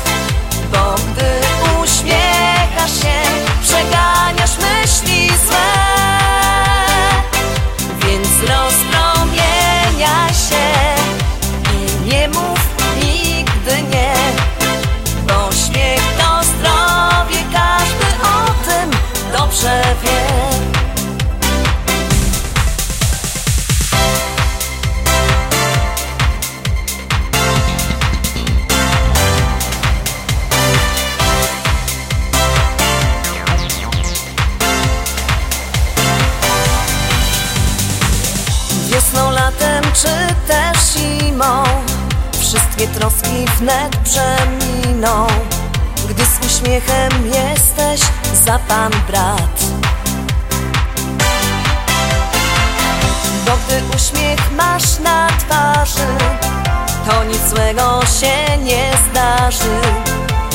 Speaker 17: Bo gdy uśmiechasz się Przeganiasz myśli złe czy też zimą? Wszystkie troski wnet przeminą. Gdy z uśmiechem jesteś za pan brat. Bo gdy uśmiech masz na twarzy To nic złego się nie zdarzy.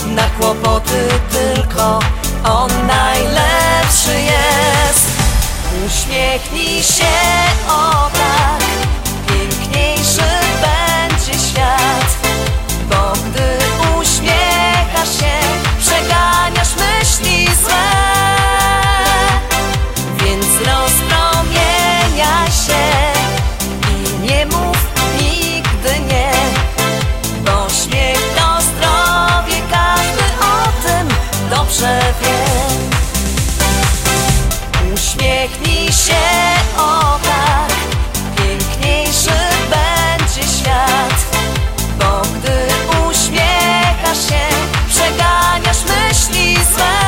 Speaker 17: Na kłopoty tylko on najlepszy jest. Uśmiechnij się, o tak Uśmiechnij się, o tak myśli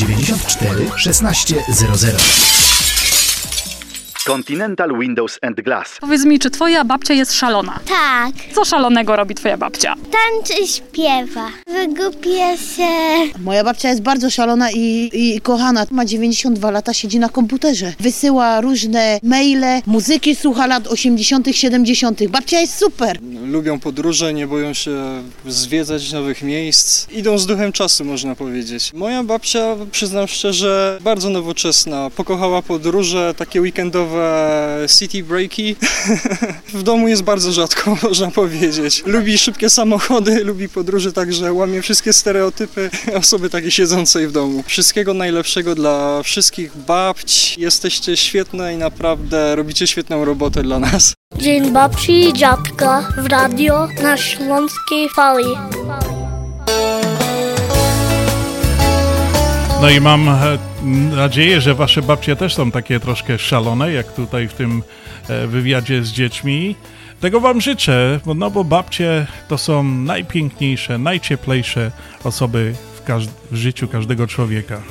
Speaker 18: 1600. Continental Windows and Glass.
Speaker 19: Powiedz mi, czy twoja babcia jest szalona?
Speaker 20: Tak.
Speaker 19: Co szalonego robi twoja babcia?
Speaker 20: Tańczy i śpiewa. Wygłupia się.
Speaker 21: Moja babcia jest bardzo szalona i, i kochana. Ma 92 lata, siedzi na komputerze. Wysyła różne maile, muzyki słucha lat 80., 70. Babcia jest super.
Speaker 22: Lubią podróże, nie boją się zwiedzać nowych miejsc. Idą z duchem czasu, można powiedzieć. Moja babcia, przyznam szczerze, bardzo nowoczesna. Pokochała podróże, takie weekendowe city breaki. w domu jest bardzo rzadko, można powiedzieć. Lubi szybkie samochody, lubi podróże, także łamie wszystkie stereotypy osoby takiej siedzącej w domu. Wszystkiego najlepszego dla wszystkich babć. Jesteście świetne i naprawdę robicie świetną robotę dla nas.
Speaker 4: Dzień babci i dziadka w radio na Śląskiej Fali.
Speaker 1: No i mam e, nadzieję, że wasze babcie też są takie troszkę szalone, jak tutaj w tym e, wywiadzie z dziećmi. Tego wam życzę, no bo babcie to są najpiękniejsze, najcieplejsze osoby w, w życiu każdego człowieka.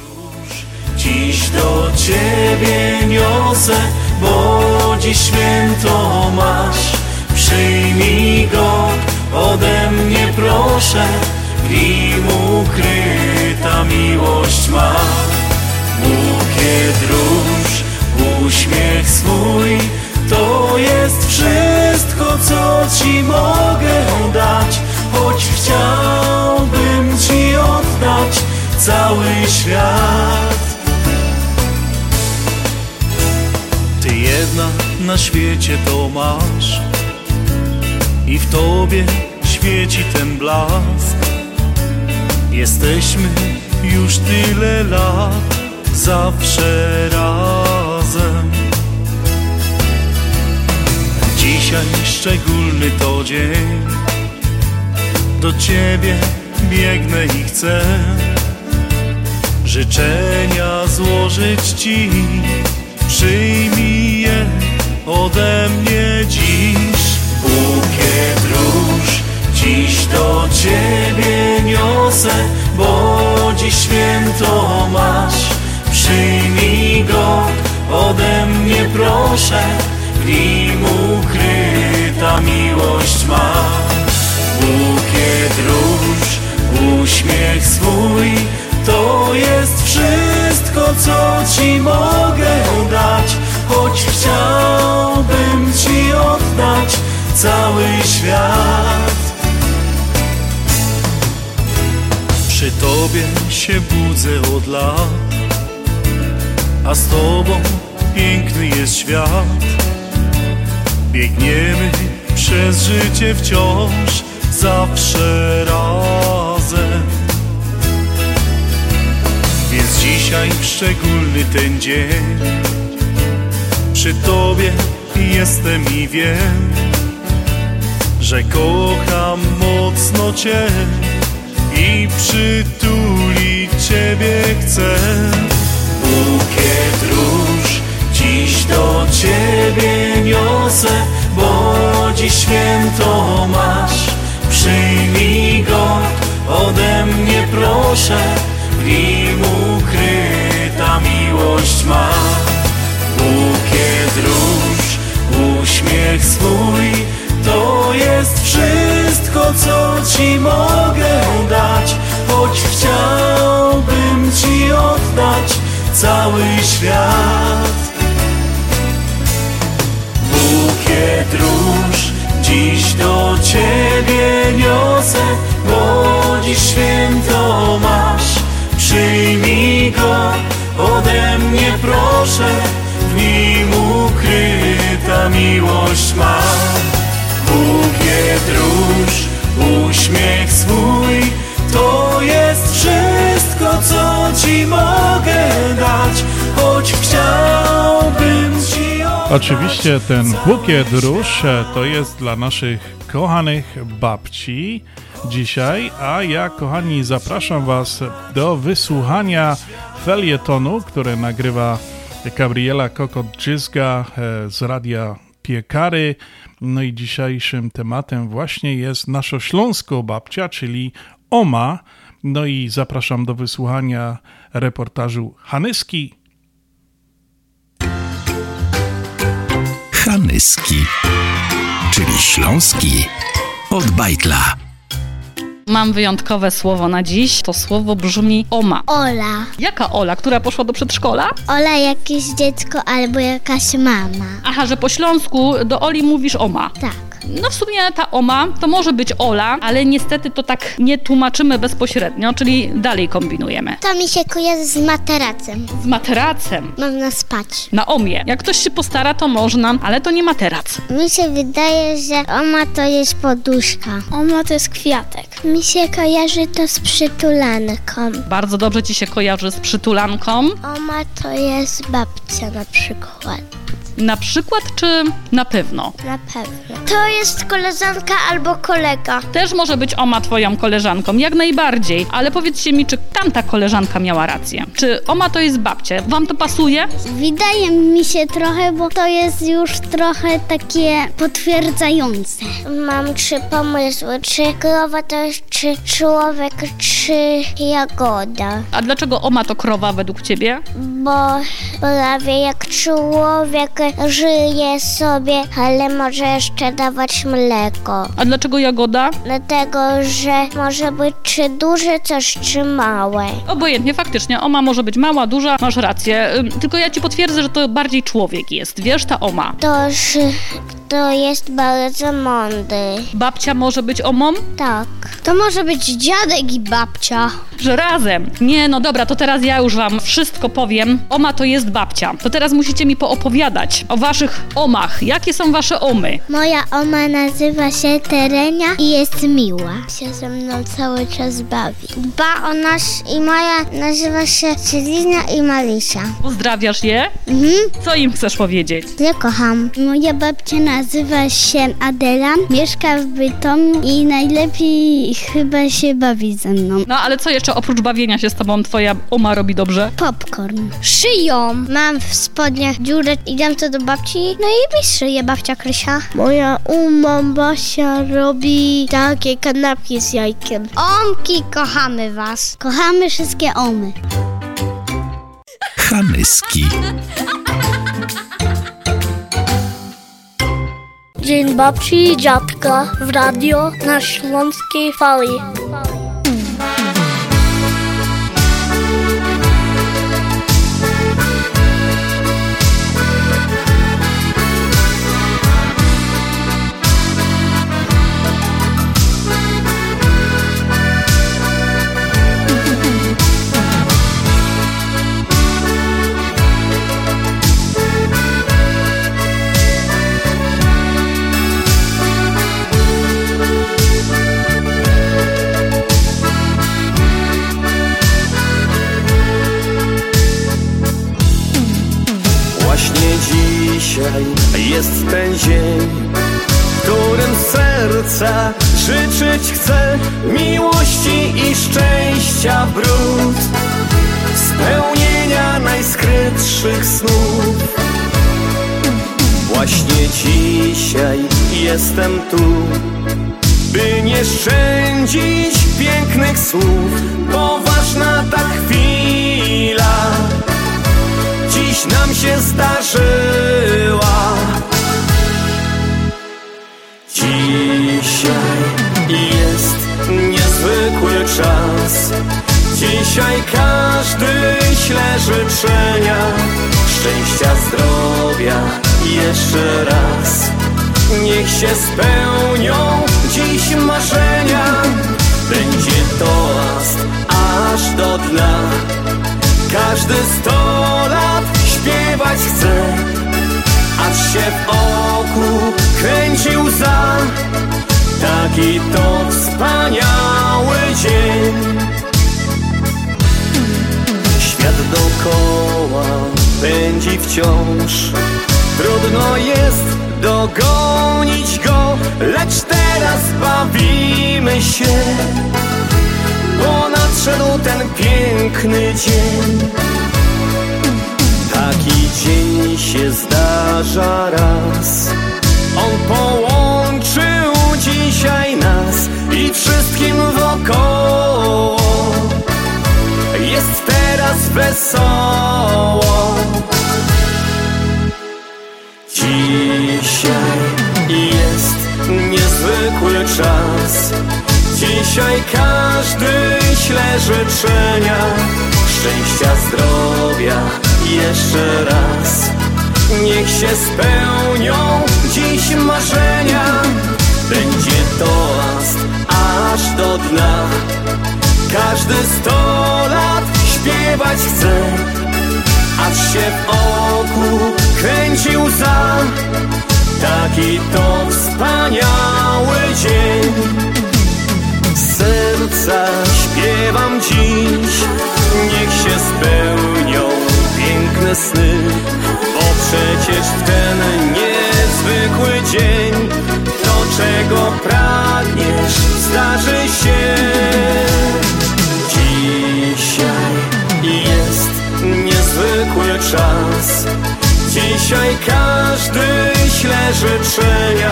Speaker 3: Dziś do Ciebie niosę, bo dziś święto masz. Przyjmij go, ode mnie proszę, nim ukryta miłość ma. Bukiet róż, uśmiech swój, to jest wszystko, co Ci mogę dać, choć chciałbym Ci oddać cały świat. Ty jedna na świecie to masz i w Tobie świeci ten blask. Jesteśmy już tyle lat, zawsze razem. Dzisiaj szczególny to dzień, do Ciebie biegnę i chcę życzenia złożyć Ci. Przyjmij je ode mnie dziś. Dziś do Ciebie niosę, bo dziś święto masz. Przyjmij go ode mnie proszę, w nim ukryta miłość ma. Bukiet róż, uśmiech swój, to jest wszystko, co Ci mogę dać, choć chciałbym Ci oddać cały świat. Przy Tobie się budzę od lat, a z Tobą piękny jest świat. Biegniemy przez życie wciąż, zawsze razem. Więc dzisiaj szczególny ten dzień Przy Tobie jestem i wiem Że kocham mocno Cię I przytulić Ciebie chcę Bukiet róż dziś do Ciebie niosę Bo dziś święto masz Przyjmij go ode mnie proszę w nim ukryta miłość ma. Bukiet róż, uśmiech swój, to jest wszystko, co Ci mogę dać, choć chciałbym Ci oddać cały świat. Bukiet róż dziś do Ciebie niosę, bo dziś święto masz. Przyjmij go ode mnie proszę, w nim ukryta miłość ma. Bukiet róż, uśmiech swój, to jest wszystko, co Ci mogę dać, choć chciałbym Ci oddać.
Speaker 1: Oczywiście ten bukiet róż e, to jest dla naszych kochanych babci dzisiaj, a ja kochani zapraszam Was do wysłuchania felietonu, które nagrywa Gabriela Kokot-Dżyzga e, z Radia Piekary. No i dzisiejszym tematem właśnie jest nasza śląsko babcia, czyli Oma. No i zapraszam do wysłuchania reportażu Hanyski
Speaker 23: Hanyski, czyli śląski od bajtla.
Speaker 19: Mam wyjątkowe słowo na dziś. To słowo brzmi oma.
Speaker 20: Ola.
Speaker 19: Jaka Ola, która poszła do przedszkola?
Speaker 20: Ola jakieś dziecko albo jakaś mama.
Speaker 19: Aha, że po śląsku do Oli mówisz oma.
Speaker 20: Tak.
Speaker 19: No w sumie ta oma to może być Ola, ale niestety to tak nie tłumaczymy bezpośrednio, czyli dalej kombinujemy.
Speaker 20: To mi się kojarzy z materacem.
Speaker 19: Z materacem.
Speaker 20: Można spać.
Speaker 19: Na omie. Jak ktoś się postara, to można, ale to nie materac.
Speaker 20: Mi się wydaje, że oma to jest poduszka. Oma to jest kwiatek. Mi się kojarzy to z przytulanką.
Speaker 19: Bardzo dobrze ci się kojarzy z przytulanką.
Speaker 20: Oma to jest babcia na przykład.
Speaker 19: Na przykład czy na pewno?
Speaker 20: Na pewno. To jest koleżanka albo kolega.
Speaker 19: Też może być Oma twoją koleżanką, jak najbardziej. Ale powiedzcie mi, czy tamta koleżanka miała rację? Czy Oma to jest babcia? Wam to pasuje?
Speaker 20: Wydaje mi się trochę, bo to jest już trochę takie potwierdzające. Mam trzy pomysły. Czy krowa to jest czy człowiek, czy jagoda.
Speaker 19: A dlaczego Oma to krowa według ciebie?
Speaker 20: Bo prawie jak człowiek żyje sobie, ale może jeszcze dawać mleko.
Speaker 19: A dlaczego jagoda?
Speaker 20: Dlatego, że może być czy duże coś, czy małe.
Speaker 19: Obojętnie, faktycznie. Oma może być mała, duża, masz rację. Tylko ja ci potwierdzę, że to bardziej człowiek jest. Wiesz, ta oma.
Speaker 20: To, że to jest bardzo mądry.
Speaker 19: Babcia może być omą?
Speaker 20: Tak. To może być dziadek i babcia.
Speaker 19: Że razem. Nie, no dobra, to teraz ja już wam wszystko powiem. Oma to jest babcia. To teraz musicie mi poopowiadać o waszych omach. Jakie są wasze omy?
Speaker 20: Moja oma nazywa się Terenia i jest miła. Się ze mną cały czas bawi. Dba o nas i moja nazywa się Celina i Marysia.
Speaker 19: Pozdrawiasz je?
Speaker 20: Mhm.
Speaker 19: Co im chcesz powiedzieć?
Speaker 20: Ja kocham. Moja babcia nazywa się Adela, mieszka w Bytomiu i najlepiej chyba się bawi ze mną.
Speaker 19: No ale co jeszcze oprócz bawienia się z tobą twoja oma robi dobrze?
Speaker 20: Popcorn. Szyją. Mam w spodniach dziurę, idę to do babci, no i mi szyje babcia Krysia. Moja uma Basia robi takie kanapki z jajkiem. Omki, kochamy was. Kochamy wszystkie omy.
Speaker 23: Chamyski.
Speaker 4: Deň babčí, ďatka v radio na šlonskej fali.
Speaker 24: Się w oku kręci łza. Taki to wspaniały dzień. Świat dokoła pędzi wciąż, trudno jest dogonić go, lecz teraz bawimy się bo nadszedł ten piękny dzień. Taki dzień się zdarza raz. On połączył dzisiaj nas i wszystkim wokoło. Jest teraz wesoło. Dzisiaj jest niezwykły czas. Dzisiaj każdy śle życzenia Szczęścia, zdrowia jeszcze raz. Niech się spełnią dziś marzenia. Będzie toast aż do dna. Każdy sto lat śpiewać chce. Aż się w oku kręci łza Taki to wspaniały dzień. Serca śpiewam dziś. Niech się spełnią sny Bo przecież w ten niezwykły dzień To czego pragniesz zdarzy się. Dzisiaj jest niezwykły czas. Dzisiaj każdy śle życzenia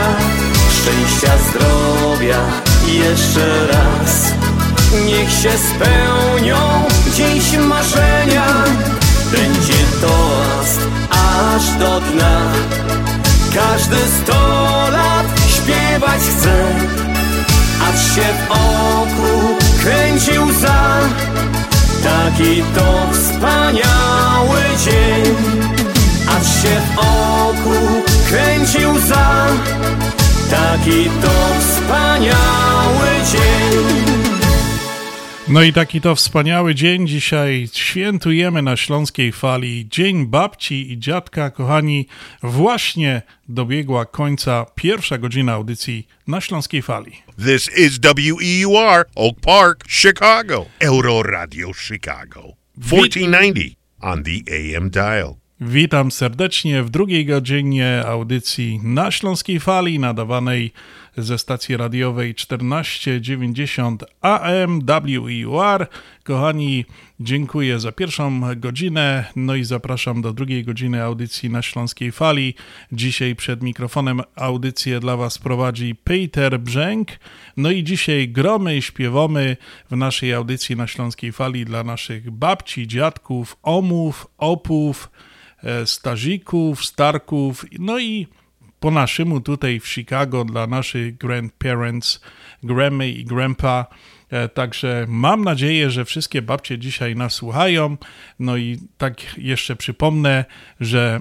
Speaker 24: Szczęścia, zdrowia jeszcze raz. Niech się spełnią dziś marzenia. Będzie toast aż do dna. Każdy sto lat śpiewać chce Aż się w oku kręci łza Taki to wspaniały dzień Aż się w oku kręci łza Taki to wspaniały dzień
Speaker 1: No i taki to wspaniały dzień dzisiaj świętujemy na Śląskiej Fali. Dzień babci i dziadka, kochani, właśnie dobiegła końca pierwsza godzina audycji na Śląskiej Fali.
Speaker 25: This is WEUR, Oak Park, Chicago. Euro Radio Chicago. 1490 on the AM dial.
Speaker 1: Witam serdecznie w drugiej godzinie audycji na Śląskiej Fali, nadawanej ze stacji radiowej 1490 AM WEUR. Kochani, dziękuję za pierwszą godzinę, no i zapraszam do drugiej godziny audycji na Śląskiej Fali. Dzisiaj przed mikrofonem audycję dla Was prowadzi Peter Brzęk. No i dzisiaj gromy i śpiewamy w naszej audycji na Śląskiej Fali dla naszych babci, dziadków, omów, opów, e, stazików, starków, no i po naszemu tutaj w Chicago dla naszych grandparents, Grammy i Grandpa. E, Także mam nadzieję, że wszystkie babcie dzisiaj nas słuchają. No i tak jeszcze przypomnę, że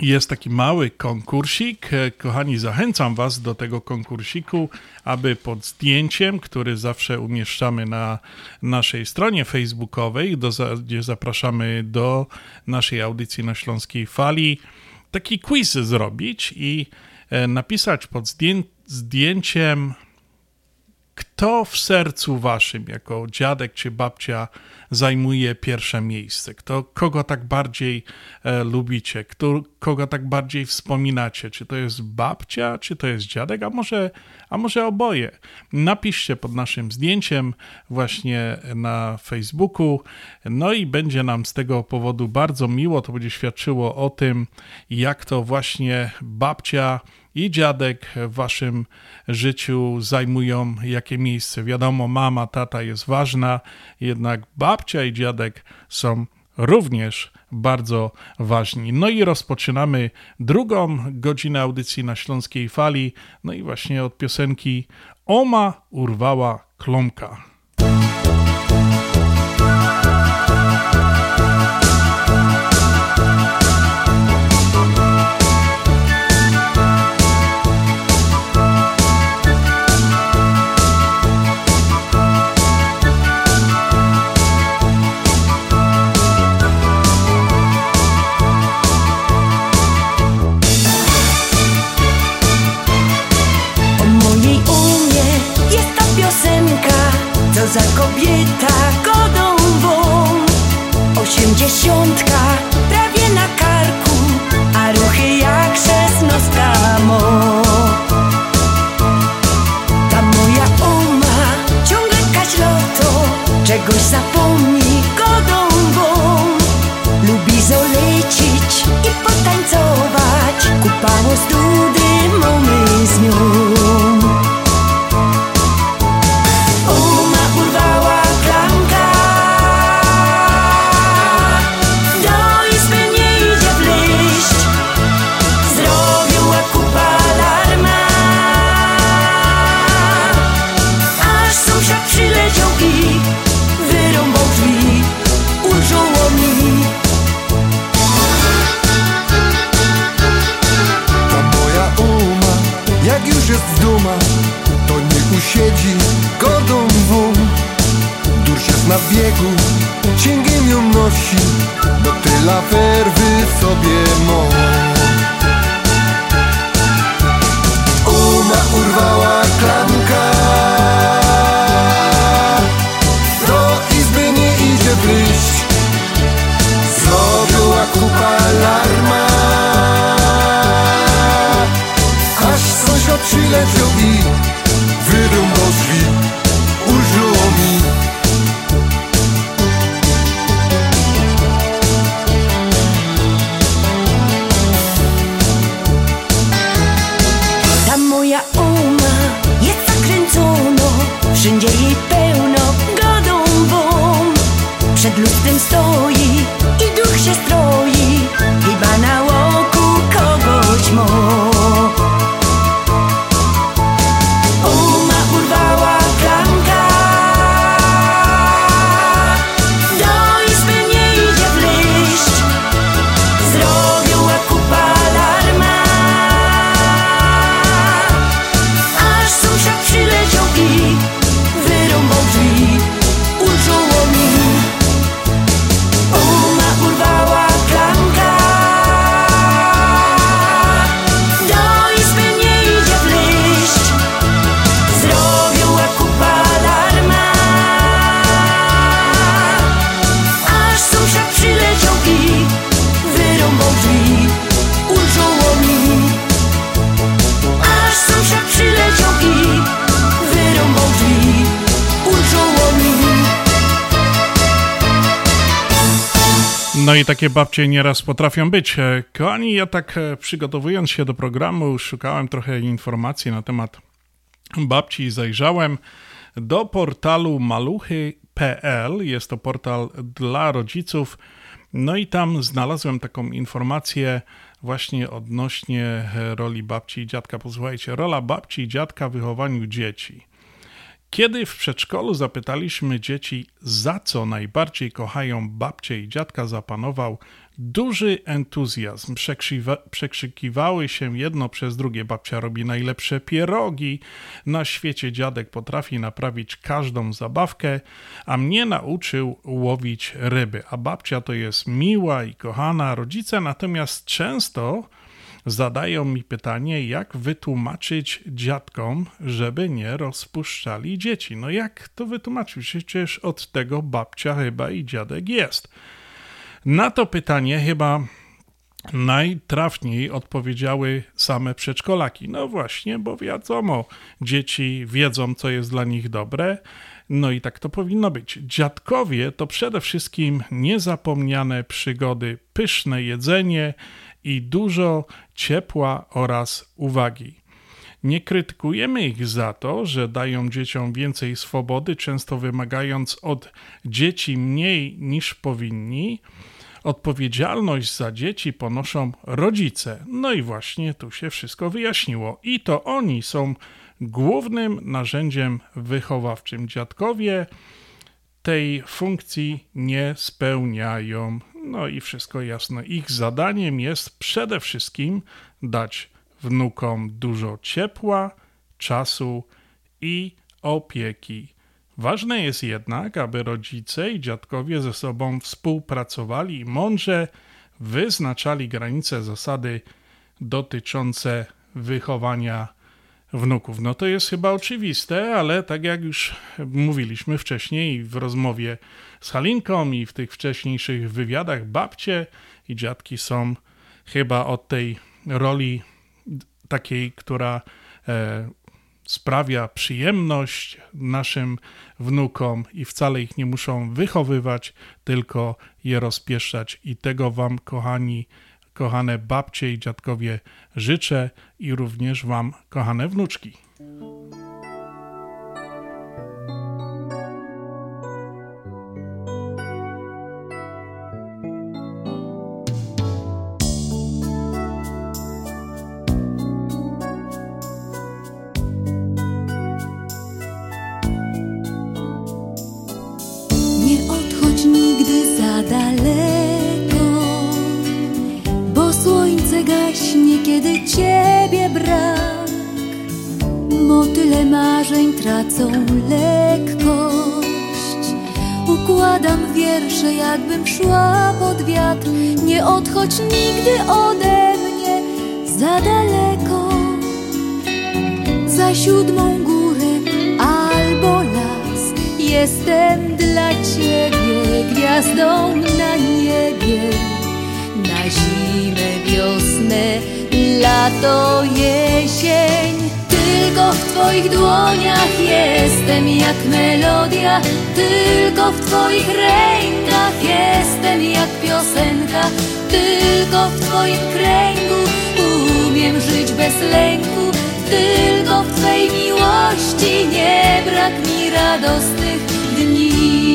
Speaker 1: jest taki mały konkursik. E, Kochani, zachęcam Was do tego konkursiku, aby pod zdjęciem, który zawsze umieszczamy na naszej stronie facebookowej, do, gdzie zapraszamy do naszej audycji na Śląskiej Fali, taki quiz zrobić i e, napisać pod zdję- zdjęciem kto w sercu waszym, jako dziadek czy babcia, zajmuje pierwsze miejsce? Kto, kogo tak bardziej e, lubicie? Kto, kogo tak bardziej wspominacie? Czy to jest babcia, czy to jest dziadek, a może, a może oboje? Napiszcie pod naszym zdjęciem właśnie na Facebooku. No i będzie nam z tego powodu bardzo miło. To będzie świadczyło o tym, jak to właśnie babcia i dziadek w waszym życiu zajmują jakie miejsce. Wiadomo, mama, tata jest ważna, jednak babcia i dziadek są również bardzo ważni. No i rozpoczynamy drugą godzinę audycji na Śląskiej Fali. No i właśnie od piosenki Oma urwała klomka.
Speaker 26: Za kobieta godą Osiemdziesiątka prawie na karku, a ruchy jak szesnostka mo. Ta moja uma ciągle kaśloto, czegoś zapomni godą Lubi zolecić i potańcować, kupało z dudy mamy z nią. Nie
Speaker 27: usiedzi godą wum. Durś jest na biegu, cięgiem ją nosi, bo tyle werwy w sobie ma. I
Speaker 1: takie babcie nieraz potrafią być. E, Kochani, ja tak e, przygotowując się do programu, szukałem trochę informacji na temat babci i zajrzałem do portalu maluchy.pl. Jest to portal dla rodziców. No i tam znalazłem taką informację właśnie odnośnie roli babci i dziadka. Posłuchajcie, rola babci i dziadka w wychowaniu dzieci. Kiedy w przedszkolu zapytaliśmy dzieci, za co najbardziej kochają babcie i dziadka, zapanował duży entuzjazm. przekrzykiwały się jedno przez drugie. Babcia robi najlepsze pierogi na świecie, dziadek potrafi naprawić każdą zabawkę, a mnie nauczył łowić ryby. A babcia to jest miła i kochana. Rodzice natomiast często zadają mi pytanie, jak wytłumaczyć dziadkom, żeby nie rozpuszczali dzieci. No jak to wytłumaczyć? Przecież od tego babcia chyba i dziadek jest. Na to pytanie chyba najtrafniej odpowiedziały same przedszkolaki. No właśnie, bo wiadomo, dzieci wiedzą, co jest dla nich dobre. No i tak to powinno być. Dziadkowie to przede wszystkim niezapomniane przygody, pyszne jedzenie i dużo ciepła oraz uwagi. Nie krytykujemy ich za to, że dają dzieciom więcej swobody, często wymagając od dzieci mniej niż powinni. Odpowiedzialność za dzieci ponoszą rodzice. No i właśnie tu się wszystko wyjaśniło. I to oni są głównym narzędziem wychowawczym. Dziadkowie tej funkcji nie spełniają. No i wszystko jasne. Ich zadaniem jest przede wszystkim dać wnukom dużo ciepła, czasu i opieki. Ważne jest jednak, aby rodzice i dziadkowie ze sobą współpracowali i mądrze wyznaczali granice zasady dotyczące wychowania wnuków. No to jest chyba oczywiste, ale tak jak już mówiliśmy wcześniej w rozmowie z Halinką i w tych wcześniejszych wywiadach, babcie i dziadki są chyba od tej roli takiej, która e, sprawia przyjemność naszym wnukom i wcale ich nie muszą wychowywać, tylko je rozpieszczać. I tego Wam, kochani, kochane babcie i dziadkowie, życzę i również Wam, kochane wnuczki.
Speaker 26: Tracą lekkość. Układam wiersze, jakbym szła pod wiatr. Nie odchodź nigdy ode mnie za daleko. Za siódmą górę albo las. Jestem dla ciebie gwiazdą na niebie. Zimę, wiosnę, lato, jesień. Tylko w Twoich dłoniach jestem jak melodia. Tylko w Twoich rękach jestem jak piosenka. Tylko w Twoim kręgu umiem żyć bez lęku. Tylko w Twej miłości nie brak mi radosnych dni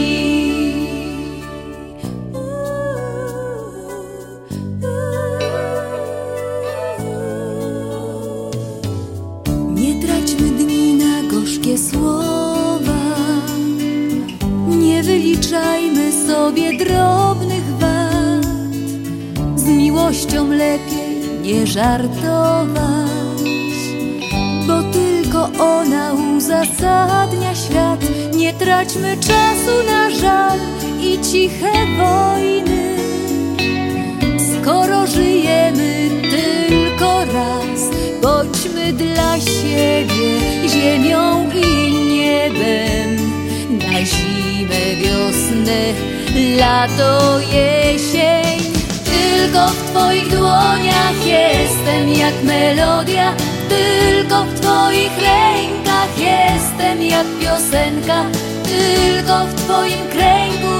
Speaker 26: sobie drobnych wad, z miłością lepiej nie żartować, bo tylko ona uzasadnia świat. Nie traćmy czasu na żal i ciche wojny, skoro żyjemy tylko raz. Bądźmy dla siebie ziemią i niebem Na zimę, wiosnę, lato, jesień. Tylko w Twoich dłoniach jestem jak melodia. Tylko w Twoich rękach jestem jak piosenka. Tylko w Twoim kręgu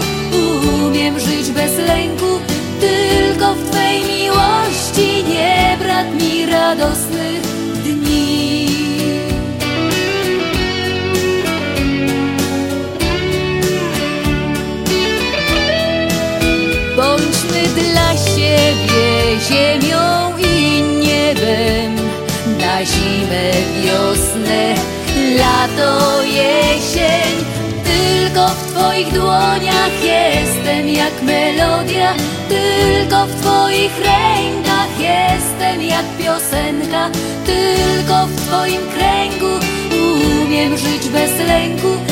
Speaker 26: umiem żyć bez lęku. Tylko w twojej miłości nie brat mi radosny dla siebie ziemią i niebem na zimę, wiosnę, lato, jesień. Tylko w Twoich dłoniach jestem jak melodia, tylko w Twoich rękach jestem jak piosenka, tylko w Twoim kręgu umiem żyć bez lęku.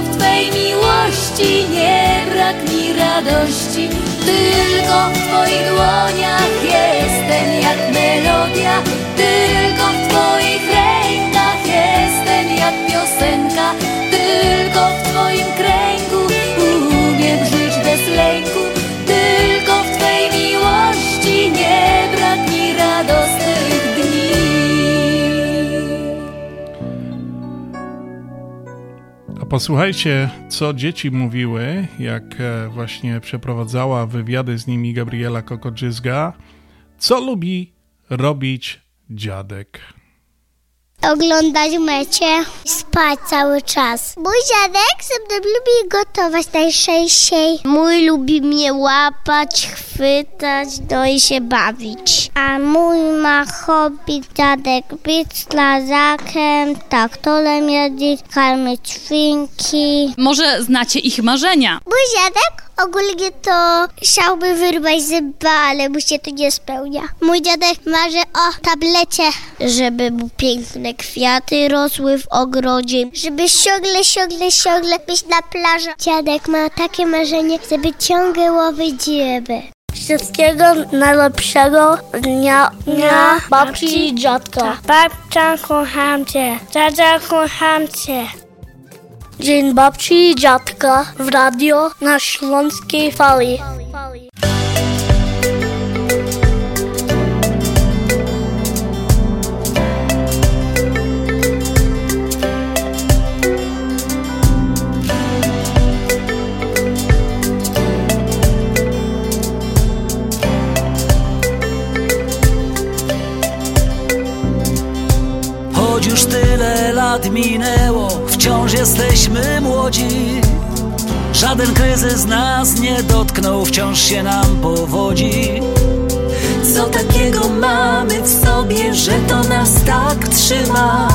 Speaker 26: W Twej miłości nie brak mi radości. Tylko w Twoich dłoniach jestem jak melodia. Tylko w Twoich rękach jestem jak piosenka. Tylko w Twoim kręgu
Speaker 1: posłuchajcie, co dzieci mówiły, jak e, właśnie przeprowadzała wywiady z nimi Gabriela Kokoczyzga. Co lubi robić dziadek?
Speaker 20: Oglądać mecze, spać cały czas. Mój dziadek ze mną lubi gotować najczęściej. Mój lubi mnie łapać, chwytać, no i się bawić. A mój ma hobby dziadek być strażakiem, traktorem jeździć, karmić świnki.
Speaker 19: Może znacie ich marzenia?
Speaker 20: Mój dziadek ogólnie to chciałby wyrwać zęba, ale mu się to nie spełnia. Mój dziadek marzy o tablecie, żeby mu piękne kwiaty rosły w ogrodzie, żeby ciągle, ciągle, ciągle być na plaży. Dziadek ma takie marzenie, żeby ciągle łowić ryby. Wszystkiego najlepszego dnia, dnia babci i dziadka. Babcia, kocham cię. Dziadzia, kocham cię. Deň babčí, ďatka v rádio na Šlonskej fali.
Speaker 28: fali. Lat minęło, wciąż jesteśmy młodzi. Żaden kryzys nas nie dotknął, wciąż się nam powodzi.
Speaker 17: Co takiego mamy w sobie, że to nas tak trzyma?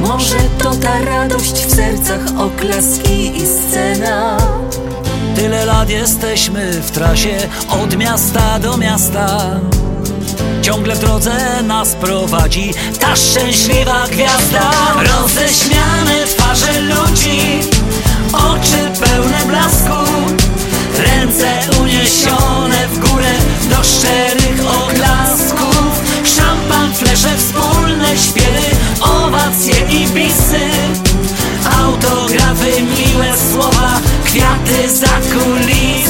Speaker 17: Może to ta radość w sercach, oklaski i scena?
Speaker 28: Tyle lat jesteśmy w trasie od miasta do miasta. Ciągle w drodze nas prowadzi ta szczęśliwa gwiazda. Roześmiane twarze ludzi, oczy pełne blasku, ręce uniesione w górę do szczerych oklasków. Szampan, flesze, wspólne śpiewy, owacje i bisy. Autografy, miłe słowa, kwiaty za kulisy.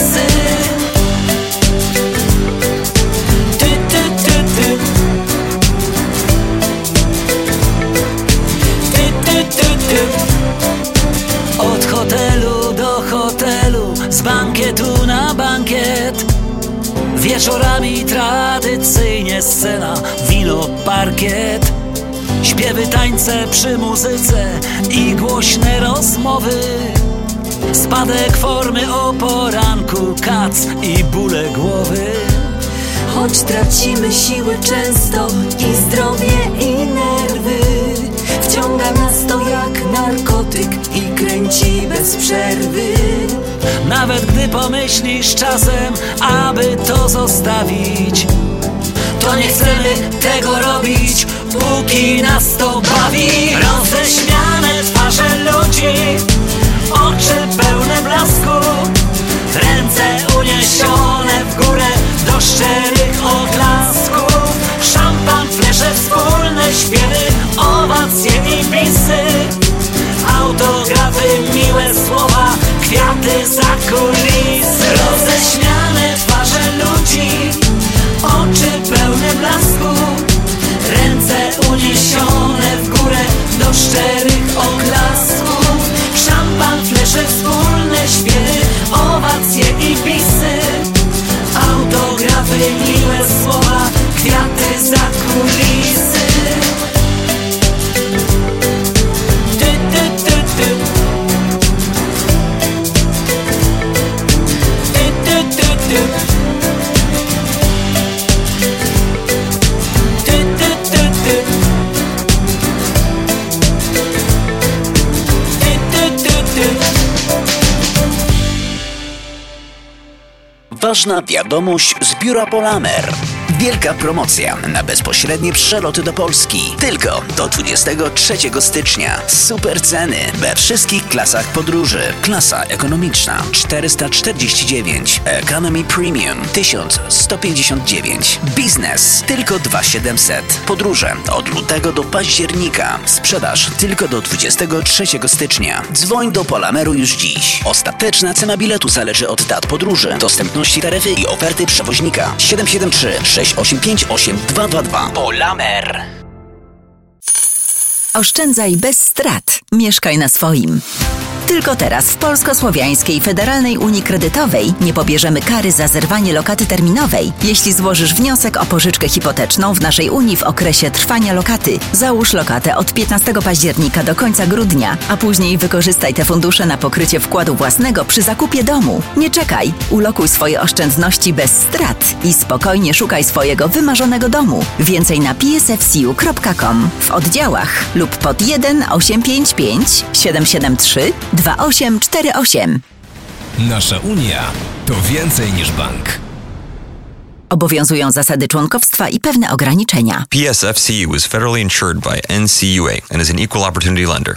Speaker 28: Wieczorami tradycyjnie scena, wino, parkiet. Śpiewy, tańce przy muzyce i głośne rozmowy. Spadek formy o poranku, kac i bóle głowy.
Speaker 17: Choć tracimy siły często i zdrowie i nerwy Wciąga nas to jak narkotyk i kręci bez przerwy
Speaker 28: Nawet gdy pomyślisz czasem, aby to zostawić To nie chcemy tego robić, póki nas to bawi. Roześmiane
Speaker 29: wiadomość z biura Polamer. Wielka promocja na bezpośrednie przeloty do Polski. Tylko do 23 stycznia. Super ceny we wszystkich klasach podróży. Klasa ekonomiczna 449, Economy Premium 1159, Biznes tylko 2700. Podróże od lutego do października. Sprzedaż tylko do 23 stycznia. Dzwoń do Polameru już dziś. Ostateczna cena biletu zależy od dat podróży, dostępności taryfy i oferty przewoźnika. 773 685 8222. Polamer.
Speaker 30: Oszczędzaj bez strat. Mieszkaj na swoim. Tylko teraz w Polsko-Słowiańskiej Federalnej Unii Kredytowej nie pobierzemy kary za zerwanie lokaty terminowej, jeśli złożysz wniosek o pożyczkę hipoteczną w naszej Unii w okresie trwania lokaty. Załóż lokatę od 15 października do końca grudnia, a później wykorzystaj te fundusze na pokrycie wkładu własnego przy zakupie domu. Nie czekaj, ulokuj swoje oszczędności bez strat i spokojnie szukaj swojego wymarzonego domu. Więcej na psfcu.com w oddziałach lub pod 1 855 773 2848.
Speaker 23: Nasza Unia to więcej niż bank.
Speaker 30: Obowiązują zasady członkowstwa i pewne ograniczenia.
Speaker 31: PSFCU is federally insured by NCUA and is an equal opportunity lender.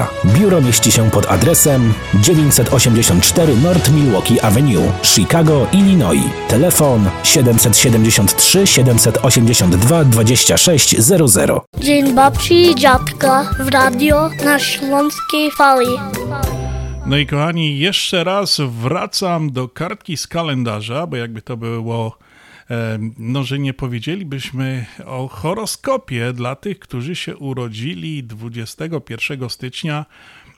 Speaker 32: Biuro mieści się pod adresem 984 North Milwaukee Avenue, Chicago, Illinois. Telefon 773 782 2600.
Speaker 4: Dzień babci i dziadka w radio na Śląskiej Fali.
Speaker 1: No i kochani, jeszcze raz wracam do kartki z kalendarza, bo jakby to było, no że nie powiedzielibyśmy o horoskopie dla tych, którzy się urodzili 21 stycznia,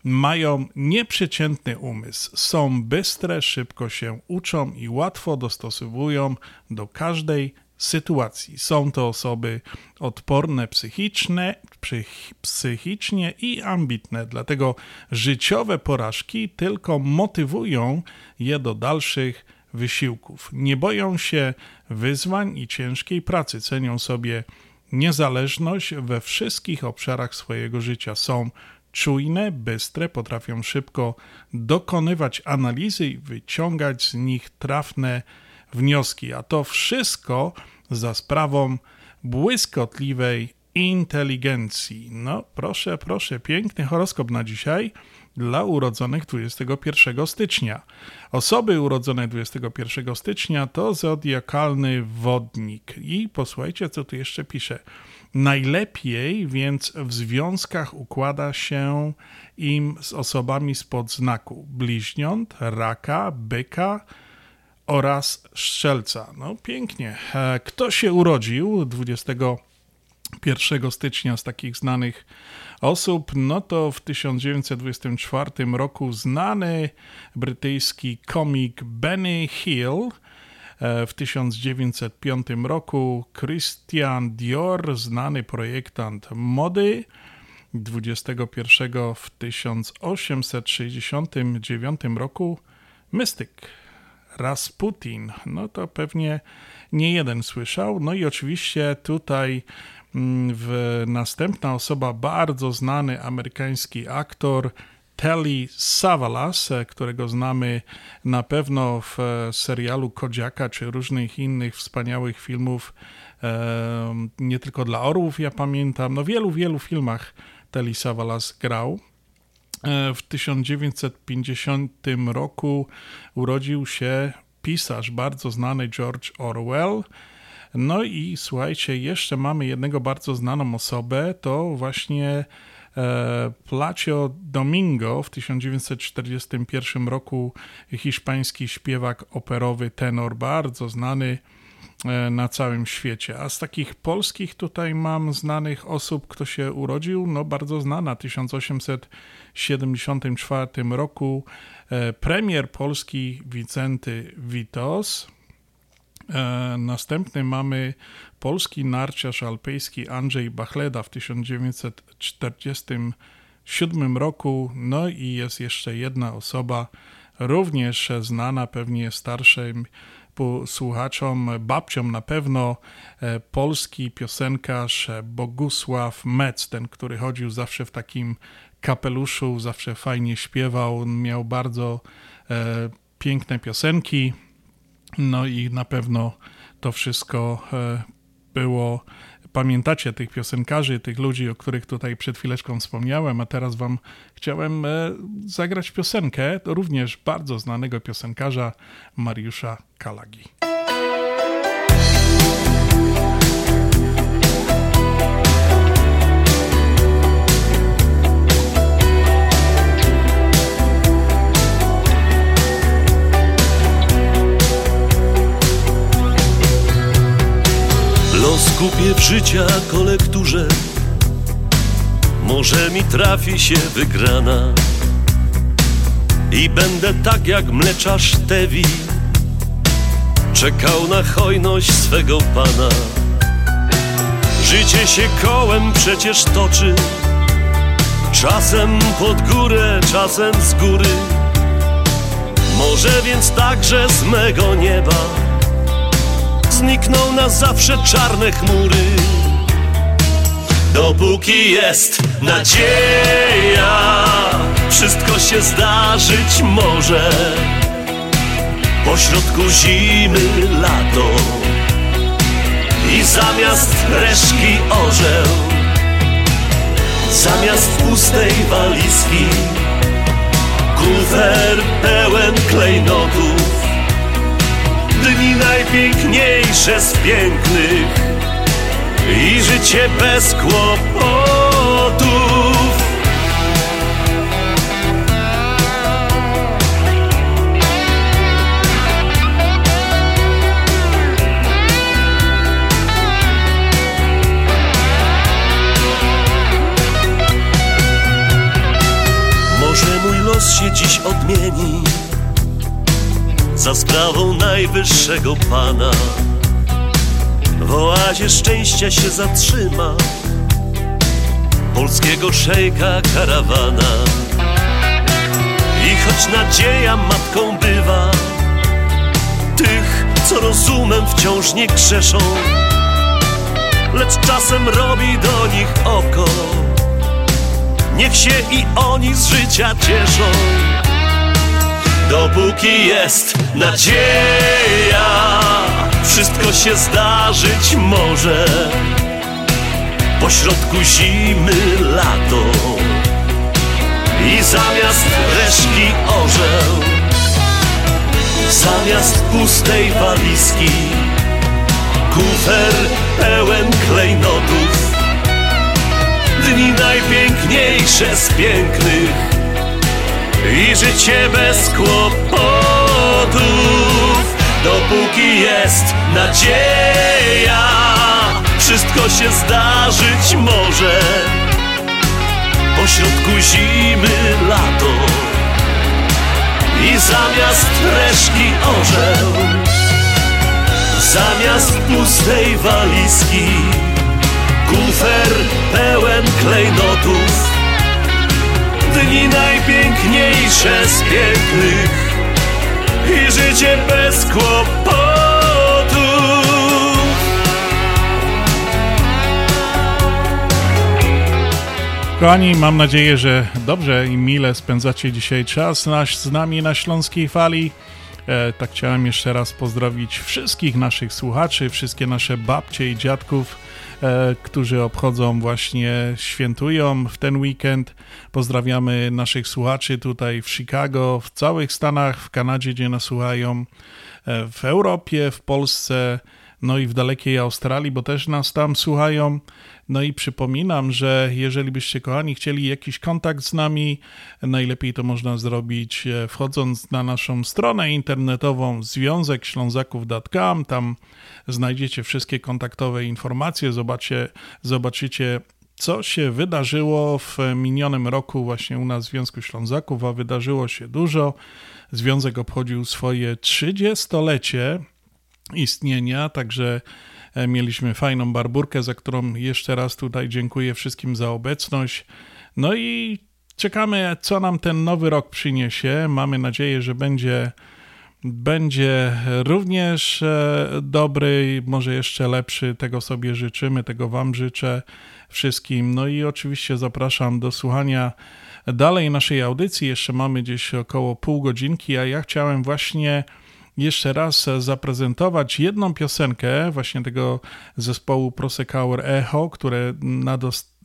Speaker 1: mają nieprzeciętny umysł, są bystre, szybko się uczą i łatwo dostosowują do każdej sytuacji. Są to osoby odporne psychiczne, psych, psychicznie i ambitne, dlatego życiowe porażki tylko motywują je do dalszych wysiłków. Nie boją się wyzwań i ciężkiej pracy, cenią sobie niezależność we wszystkich obszarach swojego życia. Są czujne, bystre, potrafią szybko dokonywać analizy i wyciągać z nich trafne wnioski, a to wszystko za sprawą błyskotliwej inteligencji. No, proszę, proszę, piękny horoskop na dzisiaj dla urodzonych 21 stycznia. Osoby urodzone 21 stycznia to zodiakalny wodnik. I posłuchajcie, co tu jeszcze pisze. Najlepiej więc w związkach układa się im z osobami spod znaku bliźniąt, raka, byka, oraz Strzelca. No pięknie. Kto się urodził 21 stycznia z takich znanych osób? No to w 1924 roku znany brytyjski komik Benny Hill, w 1905 roku Christian Dior, znany projektant mody, 21 w 1869 roku Mystyk Rasputin. No to pewnie nie jeden słyszał. No i oczywiście tutaj w następna osoba, bardzo znany amerykański aktor Telly Savalas, którego znamy na pewno w serialu Kodziaka czy różnych innych wspaniałych filmów, nie tylko dla orłów, ja pamiętam, no wielu, wielu filmach Telly Savalas grał. W 1950 roku urodził się pisarz bardzo znany George Orwell. No i słuchajcie, jeszcze mamy jednego bardzo znaną osobę, to właśnie e, Placio Domingo w 1941 roku hiszpański śpiewak operowy tenor, bardzo znany e, na całym świecie. A z takich polskich tutaj mam znanych osób, kto się urodził, no bardzo znana, w 1874 roku e, premier polski Wicenty Witos. E, następny mamy polski narciarz alpejski Andrzej Bachleda w 1947 roku. No i jest jeszcze jedna osoba, również znana pewnie starszym słuchaczom, babciom na pewno, e, polski piosenkarz Bogusław Metz, ten, który chodził zawsze w takim kapeluszu, zawsze fajnie śpiewał, miał bardzo e, piękne piosenki. No i na pewno to wszystko e, było. Pamiętacie tych piosenkarzy, tych ludzi, o których tutaj przed chwileczką wspomniałem, a teraz Wam chciałem e, zagrać piosenkę również bardzo znanego piosenkarza Mariusza Kalagi.
Speaker 33: Los kupię w życia kolekturze. Może mi trafi się wygrana. I będę tak jak mleczarz Tewi Czekał na hojność swego pana. Życie się kołem przecież toczy. Czasem pod górę, czasem z góry. Może więc także z mego nieba znikną na zawsze czarne chmury. Dopóki jest nadzieja Wszystko się zdarzyć może. Pośrodku zimy lato I zamiast reszki orzeł Zamiast pustej walizki Kufer pełen klejnotów dni najpiękniejsze z pięknych i życie bez kłopotów. Może mój los się dziś odmieni za sprawą najwyższego Pana. W oazie szczęścia się zatrzyma polskiego szejka karawana. I choć nadzieja matką bywa tych, co rozumem wciąż nie grzeszą, lecz czasem robi do nich oko. Niech się i oni z życia cieszą. Dopóki jest nadzieja, wszystko się zdarzyć może. Pośrodku zimy lato i zamiast reszki orzeł, zamiast pustej walizki, kufer pełen klejnotów. Dni najpiękniejsze z pięknych i życie bez kłopotów. Dopóki jest nadzieja, wszystko się zdarzyć może. Pośrodku zimy lato i zamiast reszki orzeł, zamiast pustej walizki, kufer pełen klejnotów dni najpiękniejsze z pięknych i życie bez kłopotów.
Speaker 1: Kochani, mam nadzieję, że dobrze i mile spędzacie dzisiaj czas nasz, z nami na Śląskiej Fali. E, tak chciałem jeszcze raz pozdrowić wszystkich naszych słuchaczy, wszystkie nasze babcie i dziadków, którzy obchodzą właśnie, świętują w ten weekend. Pozdrawiamy naszych słuchaczy tutaj w Chicago, w całych Stanach, w Kanadzie, gdzie nas słuchają, e, w Europie, w Polsce, no i w dalekiej Australii, bo też nas tam słuchają. No i przypominam, że jeżeli byście, kochani, chcieli jakiś kontakt z nami, najlepiej to można zrobić e, wchodząc na naszą stronę internetową związekślązaków.com. Tam znajdziecie wszystkie kontaktowe informacje, zobaczycie, zobaczycie co się wydarzyło w minionym roku właśnie u nas w Związku Ślązaków, a wydarzyło się dużo. Związek obchodził swoje 30-lecie istnienia, także e, mieliśmy fajną barburkę, za którą jeszcze raz tutaj dziękuję wszystkim za obecność. No i czekamy, co nam ten nowy rok przyniesie. Mamy nadzieję, że będzie będzie również e, dobry, może jeszcze lepszy. Tego sobie życzymy, tego Wam życzę wszystkim. No i oczywiście zapraszam do słuchania dalej naszej audycji. Jeszcze mamy gdzieś około pół godzinki, a ja chciałem właśnie jeszcze raz zaprezentować jedną piosenkę właśnie tego zespołu Prosecuor Echo, które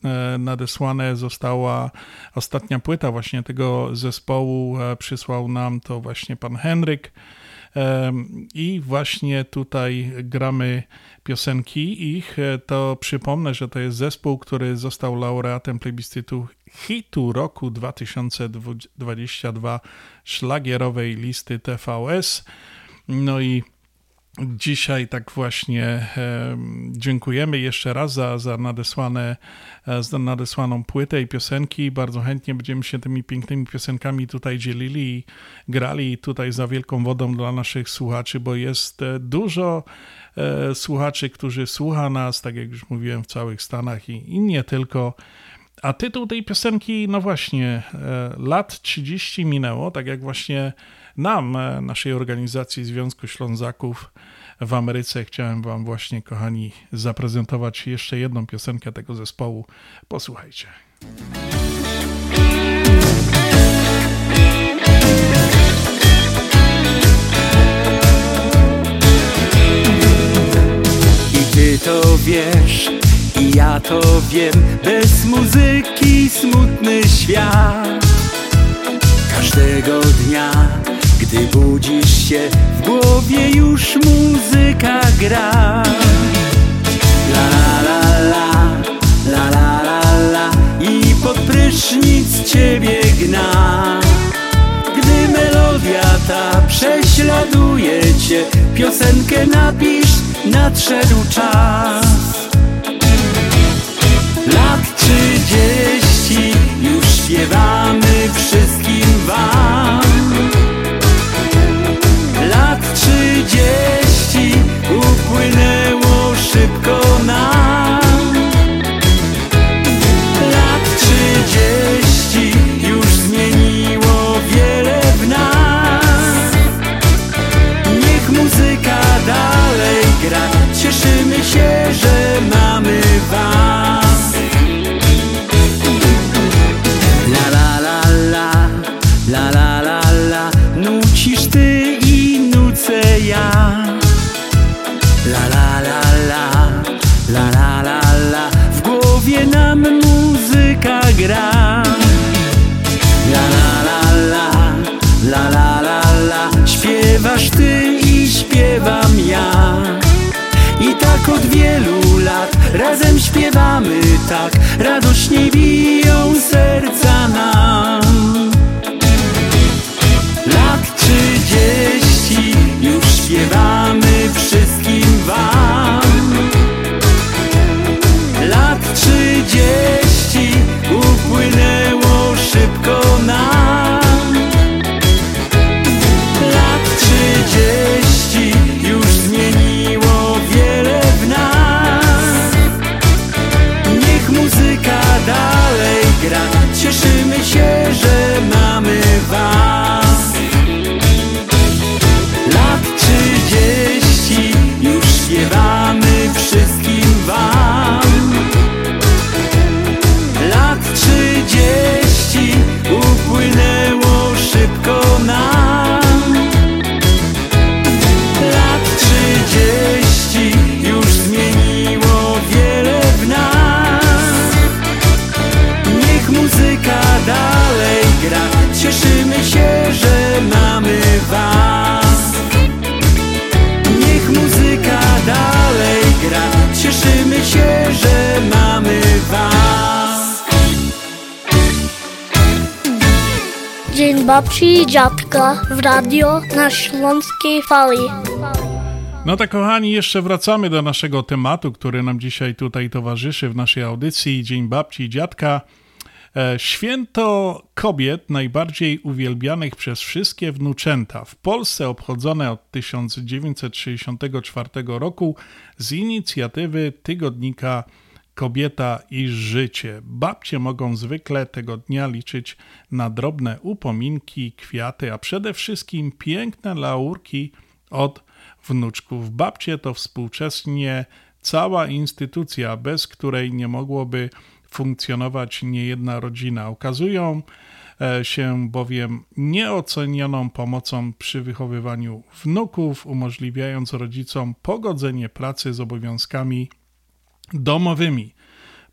Speaker 1: e, nadesłane została ostatnia płyta właśnie tego zespołu, e, przysłał nam to właśnie pan Henryk. I właśnie tutaj gramy piosenki ich. E, to przypomnę, że to jest zespół, który został laureatem plebiscytu hitu roku 2022 szlagierowej listy TVS. No i Dzisiaj tak właśnie e, dziękujemy jeszcze raz za, za, nadesłane, e, za nadesłaną płytę i piosenki. Bardzo chętnie będziemy się tymi pięknymi piosenkami tutaj dzielili i grali tutaj za wielką wodą dla naszych słuchaczy, bo jest dużo słuchaczy, którzy słucha nas, tak jak już mówiłem, w całych Stanach i, i nie tylko. A tytuł tej piosenki, no właśnie, e, lat 30 minęło, tak jak właśnie nam, e, naszej organizacji Związku Ślązaków w Ameryce, chciałem Wam właśnie, kochani, zaprezentować jeszcze jedną piosenkę tego zespołu. Posłuchajcie.
Speaker 5: Ty to wiesz, i ja to wiem, bez muzyki smutny świat. Każdego dnia gdy budzisz się, w głowie już muzyka gra. La la la la, la la la la I pod prysznic ciebie gna. Gdy melodia ta prześladuje cię Piosenkę napisz, nadszedł czas. Lat trzydzieści już śpiewamy wszystkim wam tak Radośnie biją serca nas
Speaker 4: babci i dziadka w radio na Śląskiej Fali.
Speaker 1: No tak, kochani, jeszcze wracamy do naszego tematu, który nam dzisiaj tutaj towarzyszy w naszej audycji Dzień Babci i Dziadka. E, święto kobiet najbardziej uwielbianych przez wszystkie wnuczęta. W Polsce obchodzone od 1964 roku z inicjatywy tygodnika Kobieta i Życie. Babcie mogą zwykle tego dnia liczyć na drobne upominki, kwiaty, a przede wszystkim piękne laurki od wnuczków. Babcie to współczesnie cała instytucja, bez której nie mogłoby funkcjonować niejedna rodzina. Okazują e, się bowiem nieocenioną pomocą przy wychowywaniu wnuków, umożliwiając rodzicom pogodzenie pracy z obowiązkami domowymi.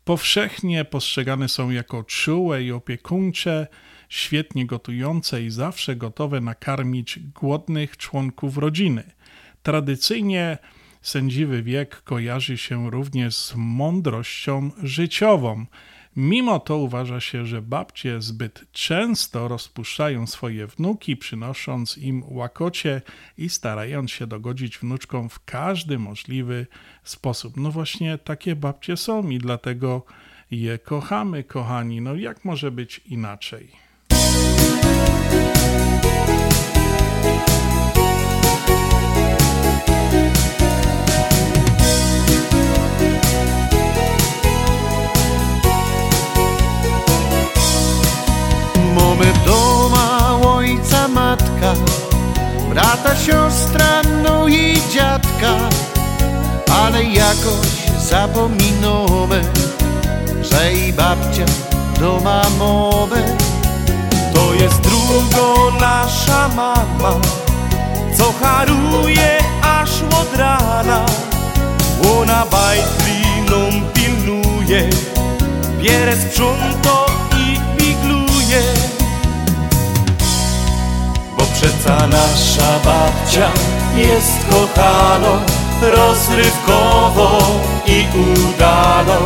Speaker 1: Powszechnie postrzegane są jako czułe i opiekuńcze, świetnie gotujące i zawsze gotowe nakarmić głodnych członków rodziny. Tradycyjnie sędziwy wiek kojarzy się również z mądrością życiową. Mimo to uważa się, że babcie zbyt często rozpuszczają swoje wnuki, przynosząc im łakocie i starając się dogodzić wnuczkom w każdy możliwy sposób. No właśnie takie babcie są i dlatego je kochamy, kochani. No jak może być inaczej?
Speaker 34: Mamy doma ojca, matka, brata, siostra, no i dziadka, ale jakoś zapominamy, że i babcia doma mamy.
Speaker 3: To jest drugo nasza mama, co haruje aż od rana. Ona bajtliną pilnuje, bierę sprząto przeca nasza babcia jest kochano, rozrywkowo i udano.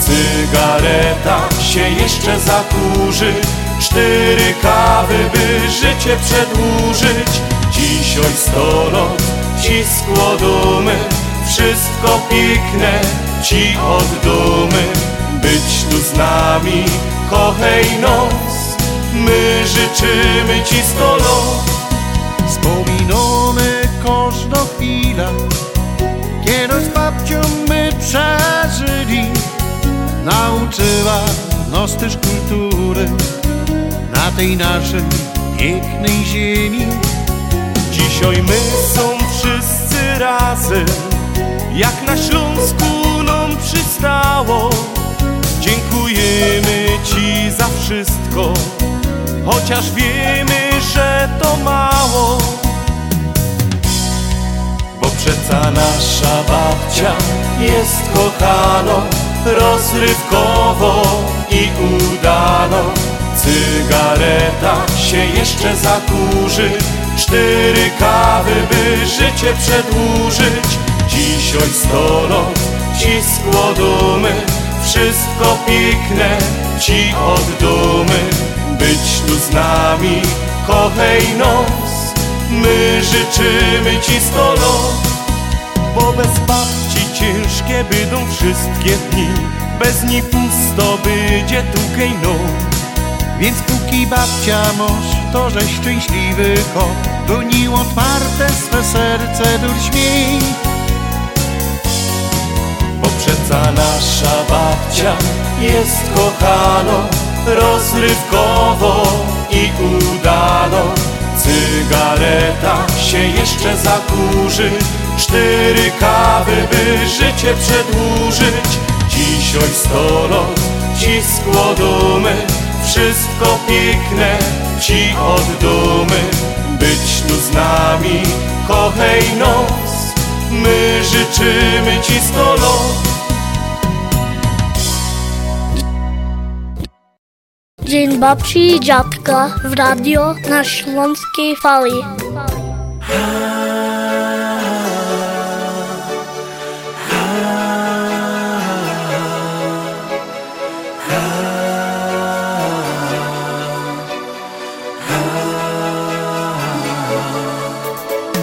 Speaker 3: Cygareta się jeszcze zakurzy, cztery kawy, by życie przedłużyć. Dzisiaj sto lat ci składamy, wszystko piękne ci oddumy. Być tu z nami, kochej nos, my życzymy ci sto lat.
Speaker 34: Wspominamy każdą chwilę, kiedy z babcią my przeżyli. Nauczyła nas też kultury na tej naszej pięknej ziemi.
Speaker 3: Dzisiaj my są wszyscy razem, jak na Śląsku nam przystało. Dziękujemy Ci za wszystko, chociaż wiemy, że to mało. Bo przeca nasza babcia jest kochano, rozrywkowo i udano. Cygareta się jeszcze zakurzy, cztery kawy, by życie przedłużyć. Dzisiaj sto lat ci składamy, wszystko piękne ci oddumy. Być tu z nami, kochej nos, my życzymy ci sto lat. Bo bez babci ciężkie będą wszystkie dni, bez niej pusto będzie tukej no.
Speaker 34: Więc póki babcia moż, to że szczęśliwy kot, gonił otwarte swe serce do śmiej.
Speaker 3: Bo przeca nasza babcia jest kochano, rozrywkowo i udano. Cygareta się jeszcze zakurzy, cztery kawy, by życie przedłużyć. Sto lat ci składamy, wszystko piękne ci oddumy. Być tu z nami, kochej nos, my życzymy ci sto lat.
Speaker 4: Dzień babci i dziadka w radio na Śląskiej Fali.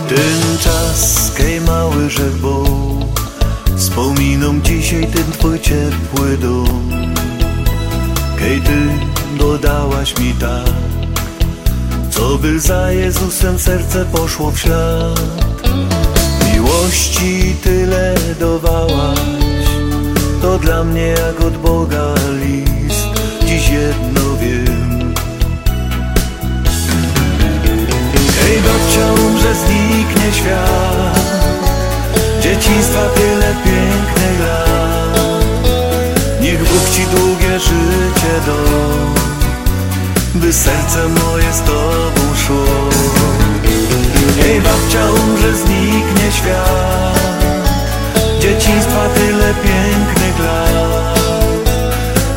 Speaker 35: Ten czas, kaj mały rzek, bo wspominam dzisiaj ten twój ciepły dom. Kej ty dodałaś mi tak Co by za Jezusem serce poszło w ślad. Miłości tyle dawałaś To dla mnie jak od Boga list. Dziś jedno wiem. Hej babcia umrze, zniknie świat. Dzieciństwa tyle pięknych lat Bóg ci długie życie do By serce moje z tobą szło. Hej babcia umrze, zniknie świat. Dzieciństwa tyle pięknych lat.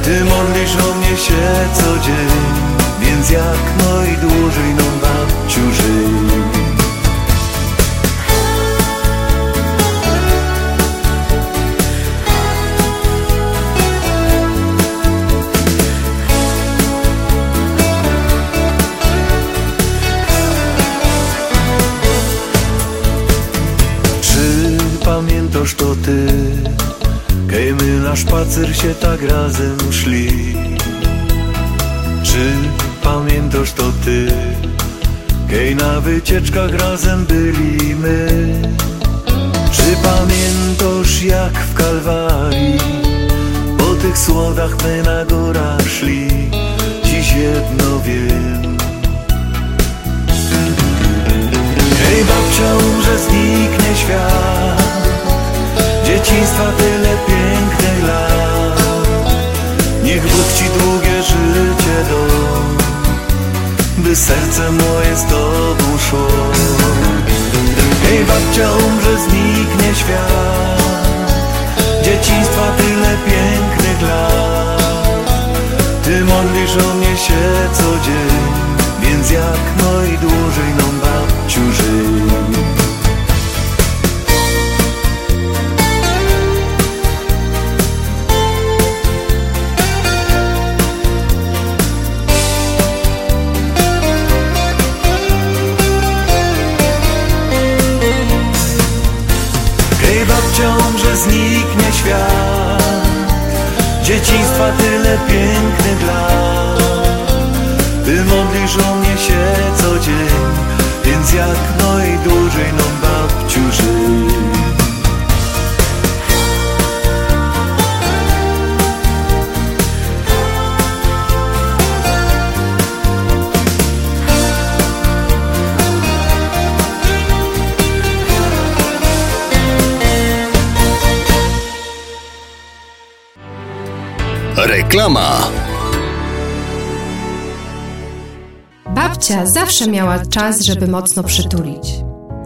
Speaker 35: Ty modlisz o mnie się co dzień Więc jak najdłużej no babciu żyj pamiętasz to ty? Kej my na szpacer się tak razem szli. Czy pamiętasz to ty? Kej na wycieczkach razem byli my Czy pamiętasz jak w Kalwarii Po tych słodach my na górach szli? Dziś jedno wiem. Hej babcia umrze, zniknie świat Dzieciństwa tyle pięknych lat Niech Bóg ci długie życie do By serce moje z tobą szło. Hej babcia umrze, zniknie świat. Dzieciństwa tyle pięknych lat Ty modlisz o mnie się co dzień Więc jak najdłużej no babciu żyj Dzieciństwa tyle pięknych lat
Speaker 36: Reklama.
Speaker 37: Babcia zawsze miała czas, żeby mocno przytulić.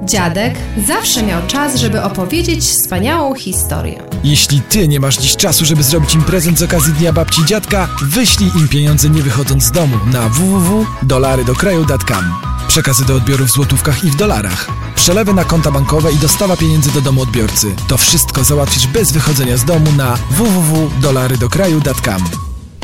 Speaker 37: Dziadek zawsze miał czas, żeby opowiedzieć wspaniałą historię.
Speaker 38: Jeśli ty nie masz dziś czasu, żeby zrobić im prezent z okazji Dnia Babci i Dziadka, wyślij im pieniądze nie wychodząc z domu na www.dolarydokraju.com. Przekazy do odbioru w złotówkach i w dolarach. Przelewy na konta bankowe i dostawa pieniędzy do domu odbiorcy. To wszystko załatwisz bez wychodzenia z domu na www.dolarydokraju.com.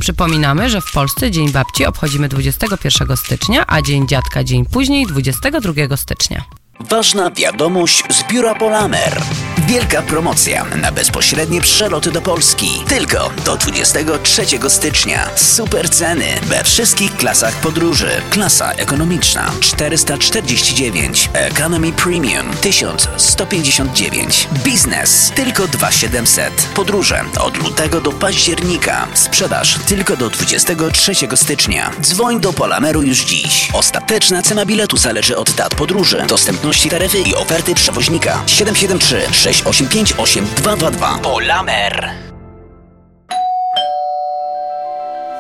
Speaker 39: Przypominamy, że w Polsce Dzień Babci obchodzimy 21 stycznia, a Dzień Dziadka dzień później 22 stycznia.
Speaker 29: Ważna wiadomość z biura Polamer. Wielka promocja na bezpośrednie przeloty do Polski. Tylko do 23 stycznia. Super ceny we wszystkich klasach podróży. Klasa ekonomiczna 449, Economy Premium 1159, Biznes tylko 2700. Podróże od lutego do października. Sprzedaż tylko do 23 stycznia. Dzwoń do Polameru już dziś. Ostateczna cena biletu zależy od dat podróży, dostępności taryfy i oferty przewoźnika. 773 685 8222. Polamer.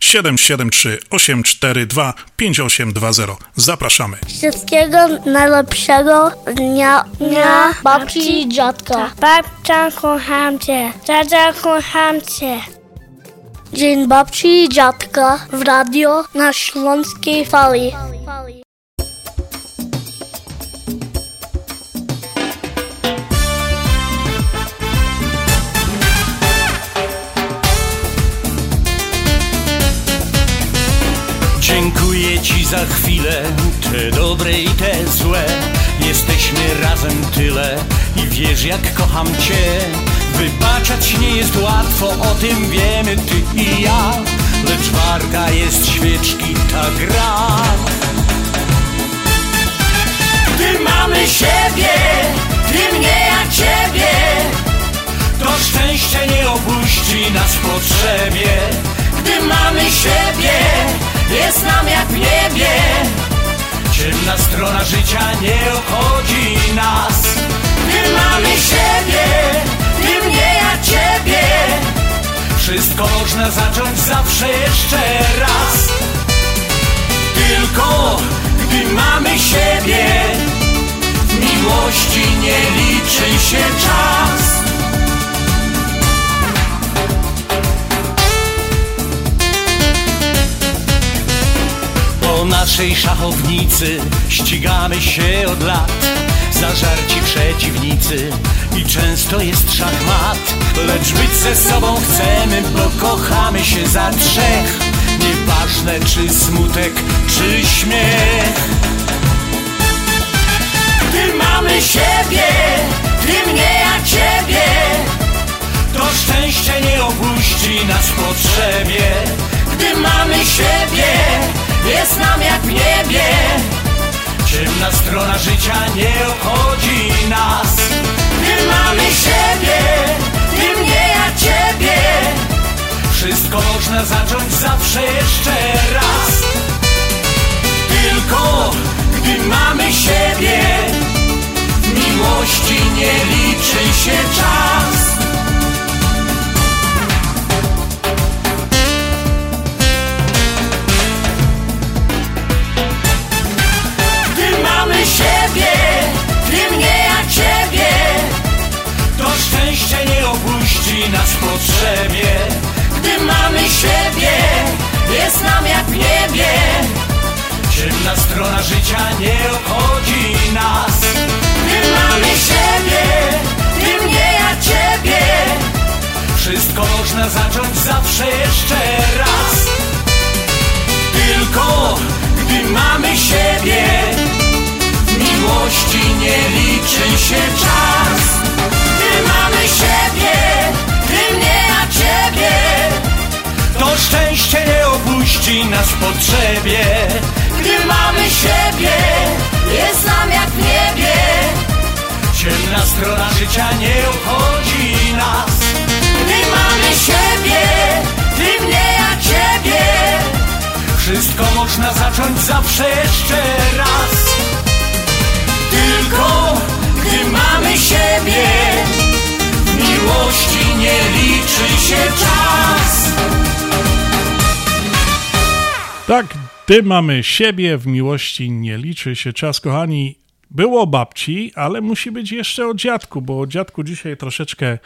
Speaker 1: 773 842 5820. Zapraszamy.
Speaker 4: Wszystkiego najlepszego dnia, dnia babci i dziadka. Babcia, kocham cię. Dziadzia, kocham cię. Dzień babci i dziadka w radio na Śląskiej Fali.
Speaker 33: Ci za chwilę, te dobre i te złe? Jesteśmy razem tyle i wiesz jak kocham cię. Wybaczać nie jest łatwo, o tym wiemy ty i ja. Lecz warta jest świeczki ta gra. Gdy mamy siebie, ty mnie, ja ciebie. To szczęście nie opuści nas w potrzebie. Gdy mamy siebie, jest nam jak w niebie Ciemna strona życia nie obchodzi nas. Gdy mamy siebie, ty mnie, ja ciebie. Wszystko można zacząć zawsze jeszcze raz. Tylko gdy mamy siebie W miłości nie liczy się czas naszej szachownicy. Ścigamy się od lat Zażarci przeciwnicy. I często jest szachmat Lecz być ze sobą chcemy, bo kochamy się za trzech. Nieważne czy smutek, czy śmiech. Gdy mamy siebie, ty mnie, ja ciebie To szczęście nie opuści nas w potrzebie. Gdy mamy siebie, jest nam jak w niebie Ciemna strona życia nie obchodzi nas. Gdy mamy siebie, ty mnie, ja ciebie. Wszystko można zacząć zawsze jeszcze raz. Tylko gdy mamy siebie W miłości nie liczy się czas siebie, ty mnie, ja ciebie. To szczęście nie opuści nas w potrzebie. Gdy mamy siebie, jest nam jak w niebie. Ciemna strona życia nie obchodzi nas. Gdy mamy siebie, ty mnie, ja ciebie. Wszystko można zacząć zawsze jeszcze raz. Tylko gdy mamy siebie miłości nie liczy się czas. Gdy mamy siebie, ty mnie, a ciebie. To szczęście nie opuści nas w potrzebie. Gdy mamy siebie, jest nam jak w niebie. Ciemna strona życia nie obchodzi nas. Gdy mamy siebie, ty mnie, ja ciebie. Wszystko można zacząć zawsze jeszcze raz Tylko gdy mamy siebie W miłości nie liczy się czas
Speaker 1: Tak, gdy mamy siebie, w miłości nie liczy się czas, kochani. Było babci, ale musi być jeszcze o dziadku, bo o dziadku dzisiaj troszeczkę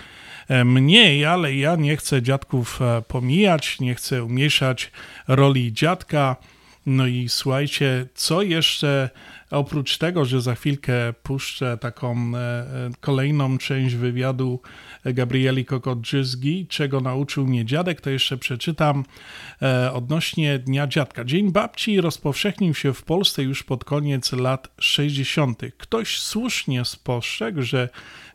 Speaker 1: e, mniej, ale ja nie chcę dziadków e, pomijać, nie chcę umniejszać roli dziadka. No i słuchajcie, co jeszcze oprócz tego, że za chwilkę puszczę taką e, e, kolejną część wywiadu Gabrieli Kokot-Drzyzgi, czego nauczył mnie dziadek, to jeszcze przeczytam e, odnośnie Dnia Dziadka. Dzień Babci rozpowszechnił się w Polsce już pod koniec lat 60. Ktoś słusznie spostrzegł, że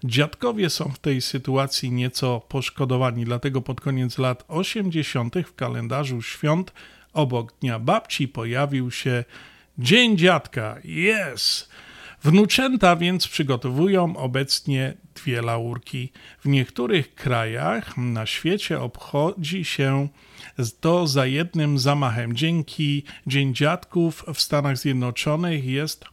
Speaker 1: dziadkowie są w tej sytuacji nieco poszkodowani, dlatego pod koniec lat 80. w kalendarzu świąt obok Dnia Babci pojawił się Dzień Dziadka. Yes! Wnuczęta więc przygotowują obecnie dwie laurki. W niektórych krajach na świecie obchodzi się to za jednym zamachem. Dzięki Dzień Dziadków w Stanach Zjednoczonych jest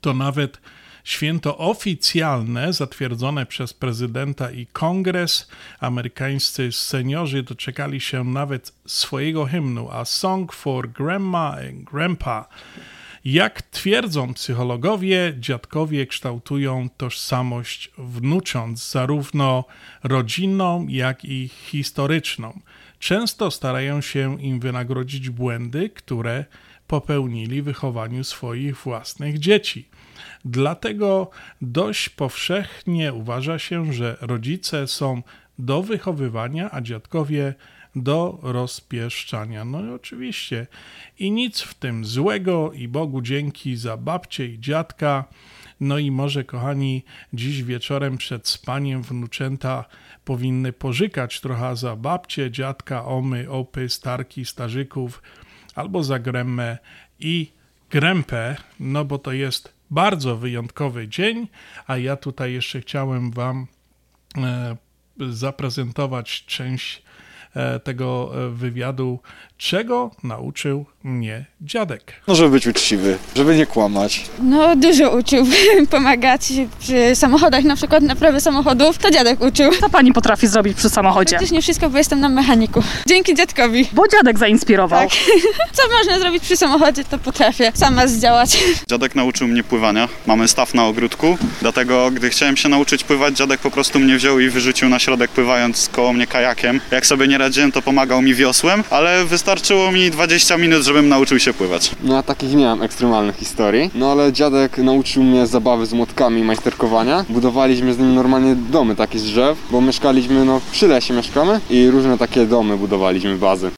Speaker 1: to nawet święto oficjalne, zatwierdzone przez prezydenta i kongres. Amerykańscy seniorzy doczekali się nawet swojego hymnu, a Song for Grandma and Grandpa. Jak twierdzą psychologowie, dziadkowie kształtują tożsamość wnucząc, zarówno rodzinną, jak i historyczną. często starają się im wynagrodzić błędy, które popełnili w wychowaniu swoich własnych dzieci. Dlatego dość powszechnie uważa się, że rodzice są do wychowywania, a dziadkowie do rozpieszczania. No i oczywiście. I nic w tym złego i Bogu dzięki za babcię i dziadka. No i może, kochani, dziś wieczorem przed spaniem wnuczęta powinny pożykać trochę za babcię, dziadka, omy, opy, starki, starzyków, albo za gremmę i grępę, no bo to jest bardzo wyjątkowy dzień, a ja tutaj jeszcze chciałem Wam e, zaprezentować część e, tego e, wywiadu, czego nauczył mnie dziadek.
Speaker 40: No, żeby być uczciwy, żeby nie kłamać.
Speaker 36: No dużo uczył, pomagać przy samochodach, na przykład naprawy samochodów, to dziadek uczył.
Speaker 19: Co pani potrafi zrobić przy samochodzie?
Speaker 36: Praktycznie wszystko, bo jestem na mechaniku. Dzięki dziadkowi.
Speaker 19: Bo dziadek zainspirował.
Speaker 36: Tak. Co można zrobić przy samochodzie, to potrafię sama zdziałać.
Speaker 40: Dziadek nauczył mnie pływania. Mamy staw na ogródku, dlatego gdy chciałem się nauczyć pływać, dziadek po prostu mnie wziął i wyrzucił na środek pływając koło mnie kajakiem. Jak sobie nie radziłem, to pomagał mi wiosłem, ale wystarczyło mi 20 minut, żebym nauczył się pływać.
Speaker 41: No ja takich nie mam ekstremalnych historii, no ale dziadek nauczył mnie zabawy z młotkami i majsterkowania. Budowaliśmy z nim normalnie domy takie z drzew, bo mieszkaliśmy, no przy lesie mieszkamy i różne takie domy budowaliśmy, bazy.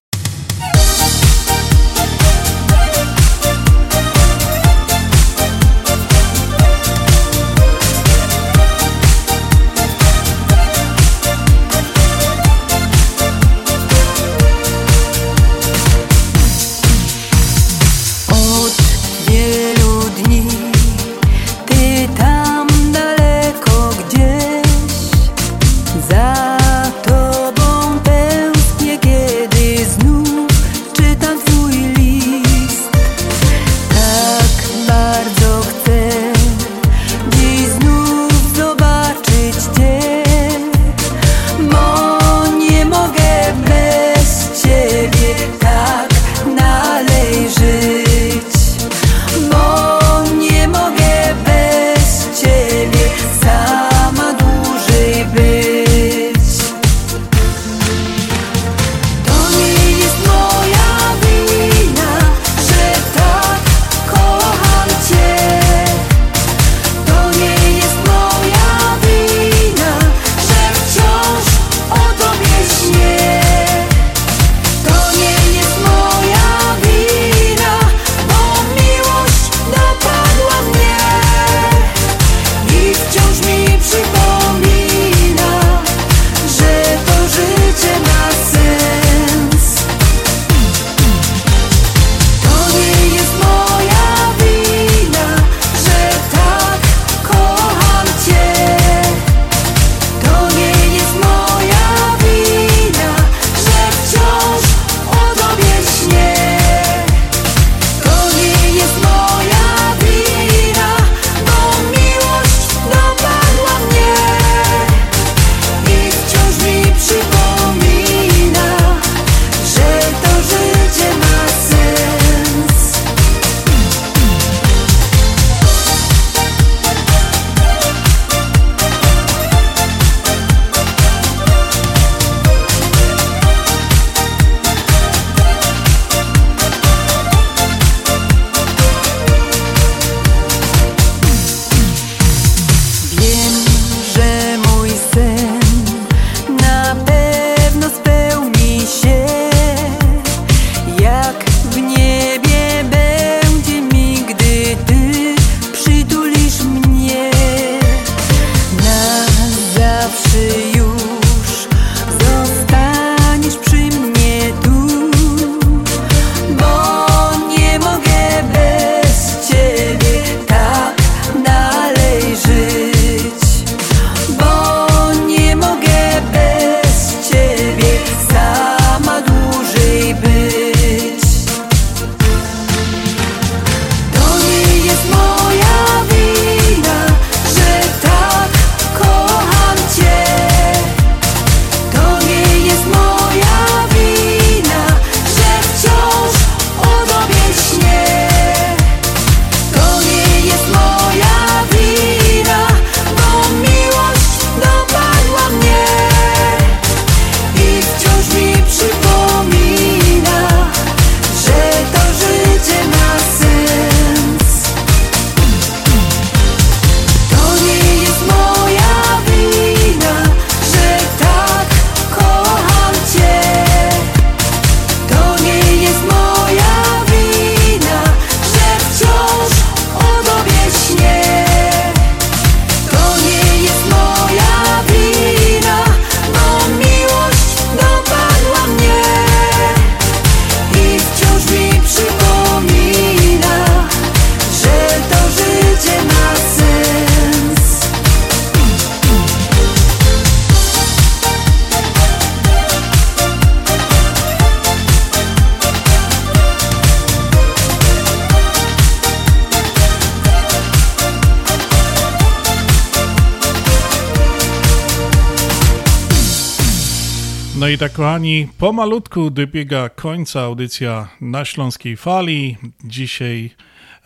Speaker 1: Tak, kochani, pomalutku dobiega końca audycja na Śląskiej Fali. Dzisiaj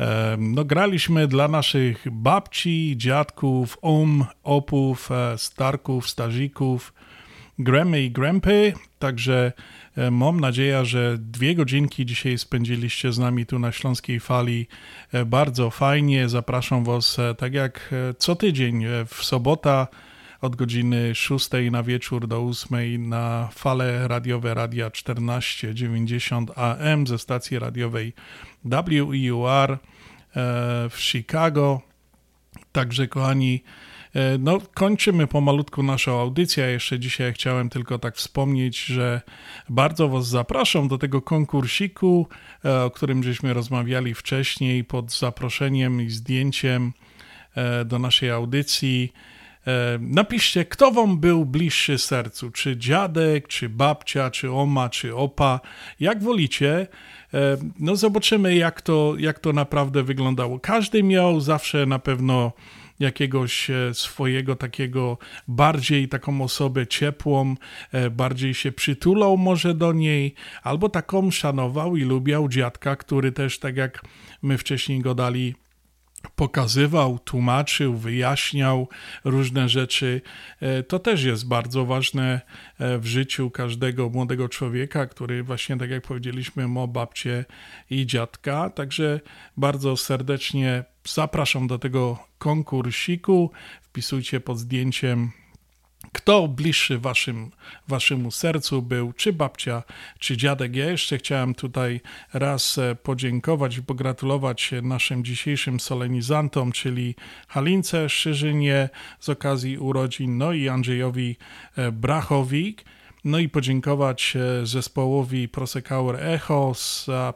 Speaker 1: e, no, graliśmy dla naszych babci, dziadków, om, opów, e, starków, starzików, gremy i grempy. Także e, mam nadzieję, że dwie godzinki dzisiaj spędziliście z nami tu na Śląskiej Fali. E, bardzo fajnie. Zapraszam Was, e, tak jak e, co tydzień, w sobota od godziny 6 na wieczór do 8 na fale radiowe Radia 1490 AM ze stacji radiowej WEUR e, w Chicago. Także kochani, e, no kończymy pomalutku naszą audycję. Jeszcze dzisiaj chciałem tylko tak wspomnieć, że bardzo Was zapraszam do tego konkursiku, e, o którym żeśmy rozmawiali wcześniej pod zaproszeniem i zdjęciem do naszej audycji. E, Napiszcie, kto wam był bliższy sercu, czy dziadek, czy babcia, czy oma, czy opa, jak wolicie. E, No zobaczymy, jak to, jak to naprawdę wyglądało. Każdy miał zawsze na pewno jakiegoś e, swojego takiego bardziej taką osobę ciepłą, bardziej się przytulał może do niej, albo taką szanował i lubiał dziadka, który też tak jak my wcześniej go dali pokazywał, tłumaczył, wyjaśniał różne rzeczy. E, To też jest bardzo ważne e, w życiu każdego młodego człowieka, który właśnie, tak jak powiedzieliśmy, ma babcię i dziadka. Także bardzo serdecznie zapraszam do tego konkursiku. Wpisujcie pod zdjęciem kto bliższy waszym, waszemu sercu był, czy babcia, czy dziadek. Ja jeszcze chciałem tutaj raz e, podziękować i pogratulować naszym dzisiejszym solenizantom, czyli Halince Szyżynie z okazji urodzin, no i Andrzejowi e, Brachowi. No i podziękować e, zespołowi Prosecauer Echo za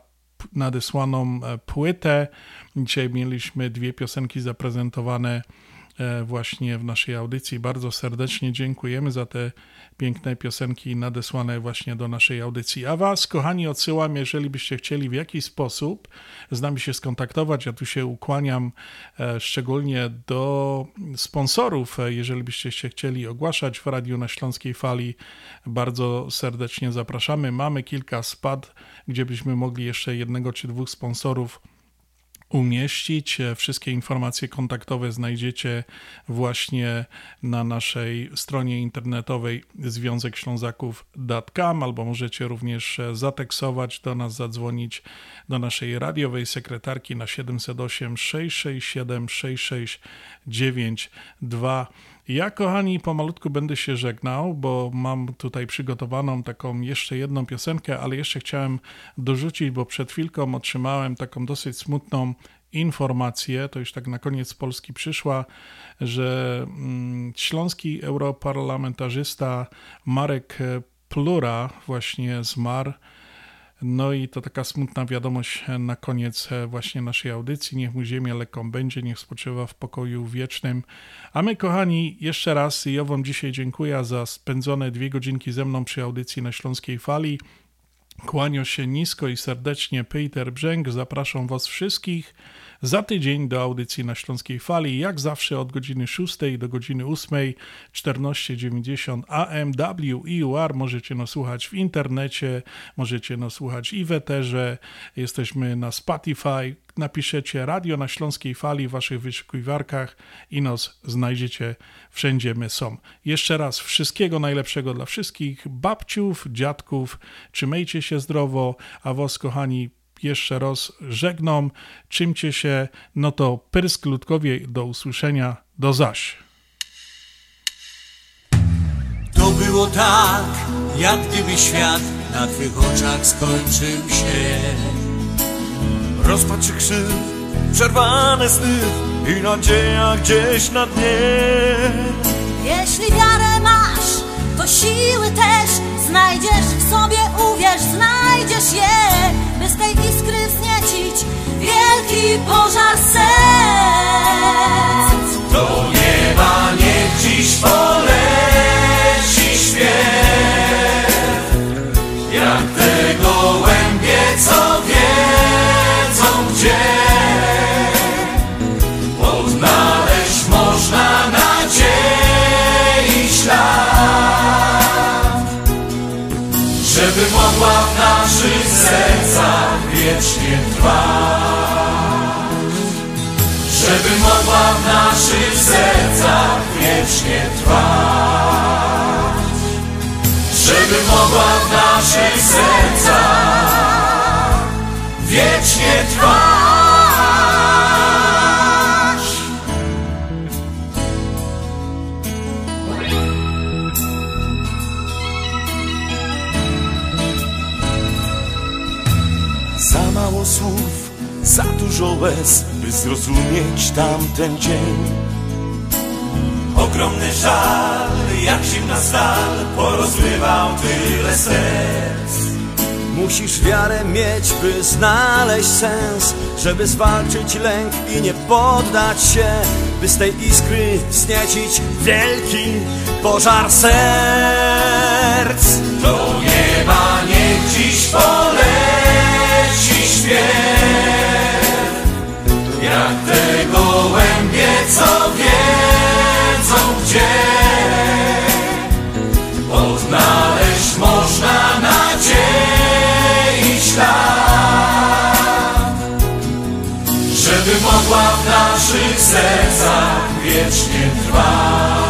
Speaker 1: nadesłaną płytę. Dzisiaj mieliśmy dwie piosenki zaprezentowane właśnie w naszej audycji. Bardzo serdecznie dziękujemy za te piękne piosenki nadesłane właśnie do naszej audycji. A Was, kochani, odsyłam, jeżeli byście chcieli w jakiś sposób z nami się skontaktować. Ja tu się ukłaniam e, szczególnie do sponsorów. E, Jeżeli byście się chcieli ogłaszać w Radiu na Śląskiej Fali, bardzo serdecznie zapraszamy. Mamy kilka spad, gdzie byśmy mogli jeszcze jednego czy dwóch sponsorów umieścić. Wszystkie informacje kontaktowe znajdziecie właśnie na naszej stronie internetowej związekślązaków.com albo możecie również zateksować do nas, zadzwonić do naszej radiowej sekretarki na 708 667 6692. Ja, kochani, pomalutku będę się żegnał, bo mam tutaj przygotowaną taką jeszcze jedną piosenkę, ale jeszcze chciałem dorzucić, bo przed chwilką otrzymałem taką dosyć smutną informację, to już tak na koniec Polski przyszła, że mm, śląski europarlamentarzysta Marek Plura właśnie zmarł. No i to taka smutna wiadomość na koniec e, właśnie naszej audycji. Niech mu ziemię lekką będzie, niech spoczywa w pokoju wiecznym. A my, kochani, jeszcze raz ja wam dzisiaj dziękuję za spędzone dwie godzinki ze mną przy audycji na Śląskiej Fali. Kłanią się nisko i serdecznie Peter Brzęk. Zapraszam Was wszystkich za tydzień do audycji na Śląskiej Fali, jak zawsze od godziny 6 do godziny 8, 1490 AM, WIUR. Możecie nas słuchać w internecie, możecie nas słuchać i w eterze. Jesteśmy na Spotify. Napiszecie Radio na Śląskiej Fali w Waszych wyszukiwarkach i nas znajdziecie wszędzie my są. Jeszcze raz wszystkiego najlepszego dla wszystkich babciów, dziadków. Trzymajcie się zdrowo, a Was, kochani, jeszcze raz żegnam. Czymcie się, no to pyrsk ludkowie do usłyszenia. Do zaś.
Speaker 3: To było tak, jak gdyby świat na twych oczach skończył się.
Speaker 33: Rozpaczy krzyw, przerwane sny i nadzieja gdzieś na dnie.
Speaker 16: Jeśli wiarę masz, to siły też znajdziesz w sobie, uwierz, znajdziesz je, tej iskry wzniecić wielki pożar serc.
Speaker 3: Do nieba niech dziś poleci śpiew, jak te gołębie, co wiedzą gdzie. Odnaleźć można nadziei ślad, żeby mogła w naszych sercach
Speaker 33: wiecznie trwać. Żeby mogła w naszych sercach wiecznie trwać.
Speaker 42: Żeby mogła w naszych sercach wiecznie trwać. Dużo łez, by zrozumieć tamten dzień.
Speaker 33: Ogromny żal, jak zimna stal, porozrywał tyle serc.
Speaker 43: Musisz wiarę mieć, by znaleźć sens Żeby zwalczyć lęk i nie poddać się By z tej iskry wzniecić wielki pożar serc
Speaker 33: Do nieba niech dziś poleci śpiew co wiedzą gdzie. Odnaleźć można nadziei ślad Żeby mogła w naszych sercach wiecznie trwać.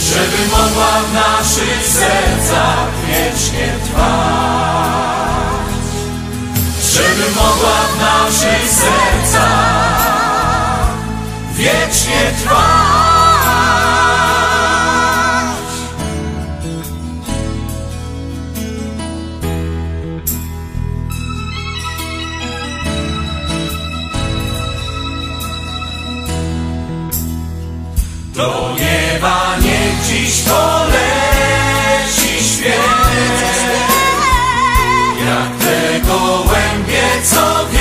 Speaker 33: Żeby mogła w naszych sercach wiecznie trwać. Żeby mogła w naszych sercach wiecznie trwać Do nieba niech dziś poleci śpiew Jak te gołębie, co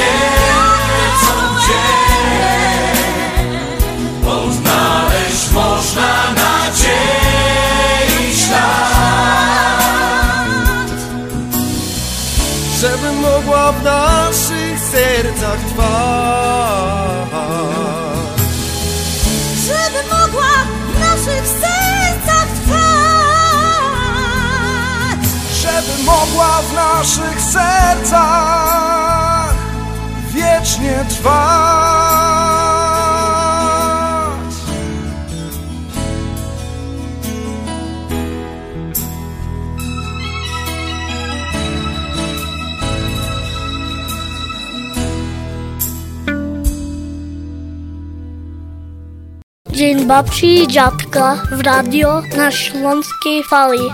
Speaker 43: naszych sercach wiecznie trwać
Speaker 4: Dzień babci i dziadka w radio na Śląskiej Fali.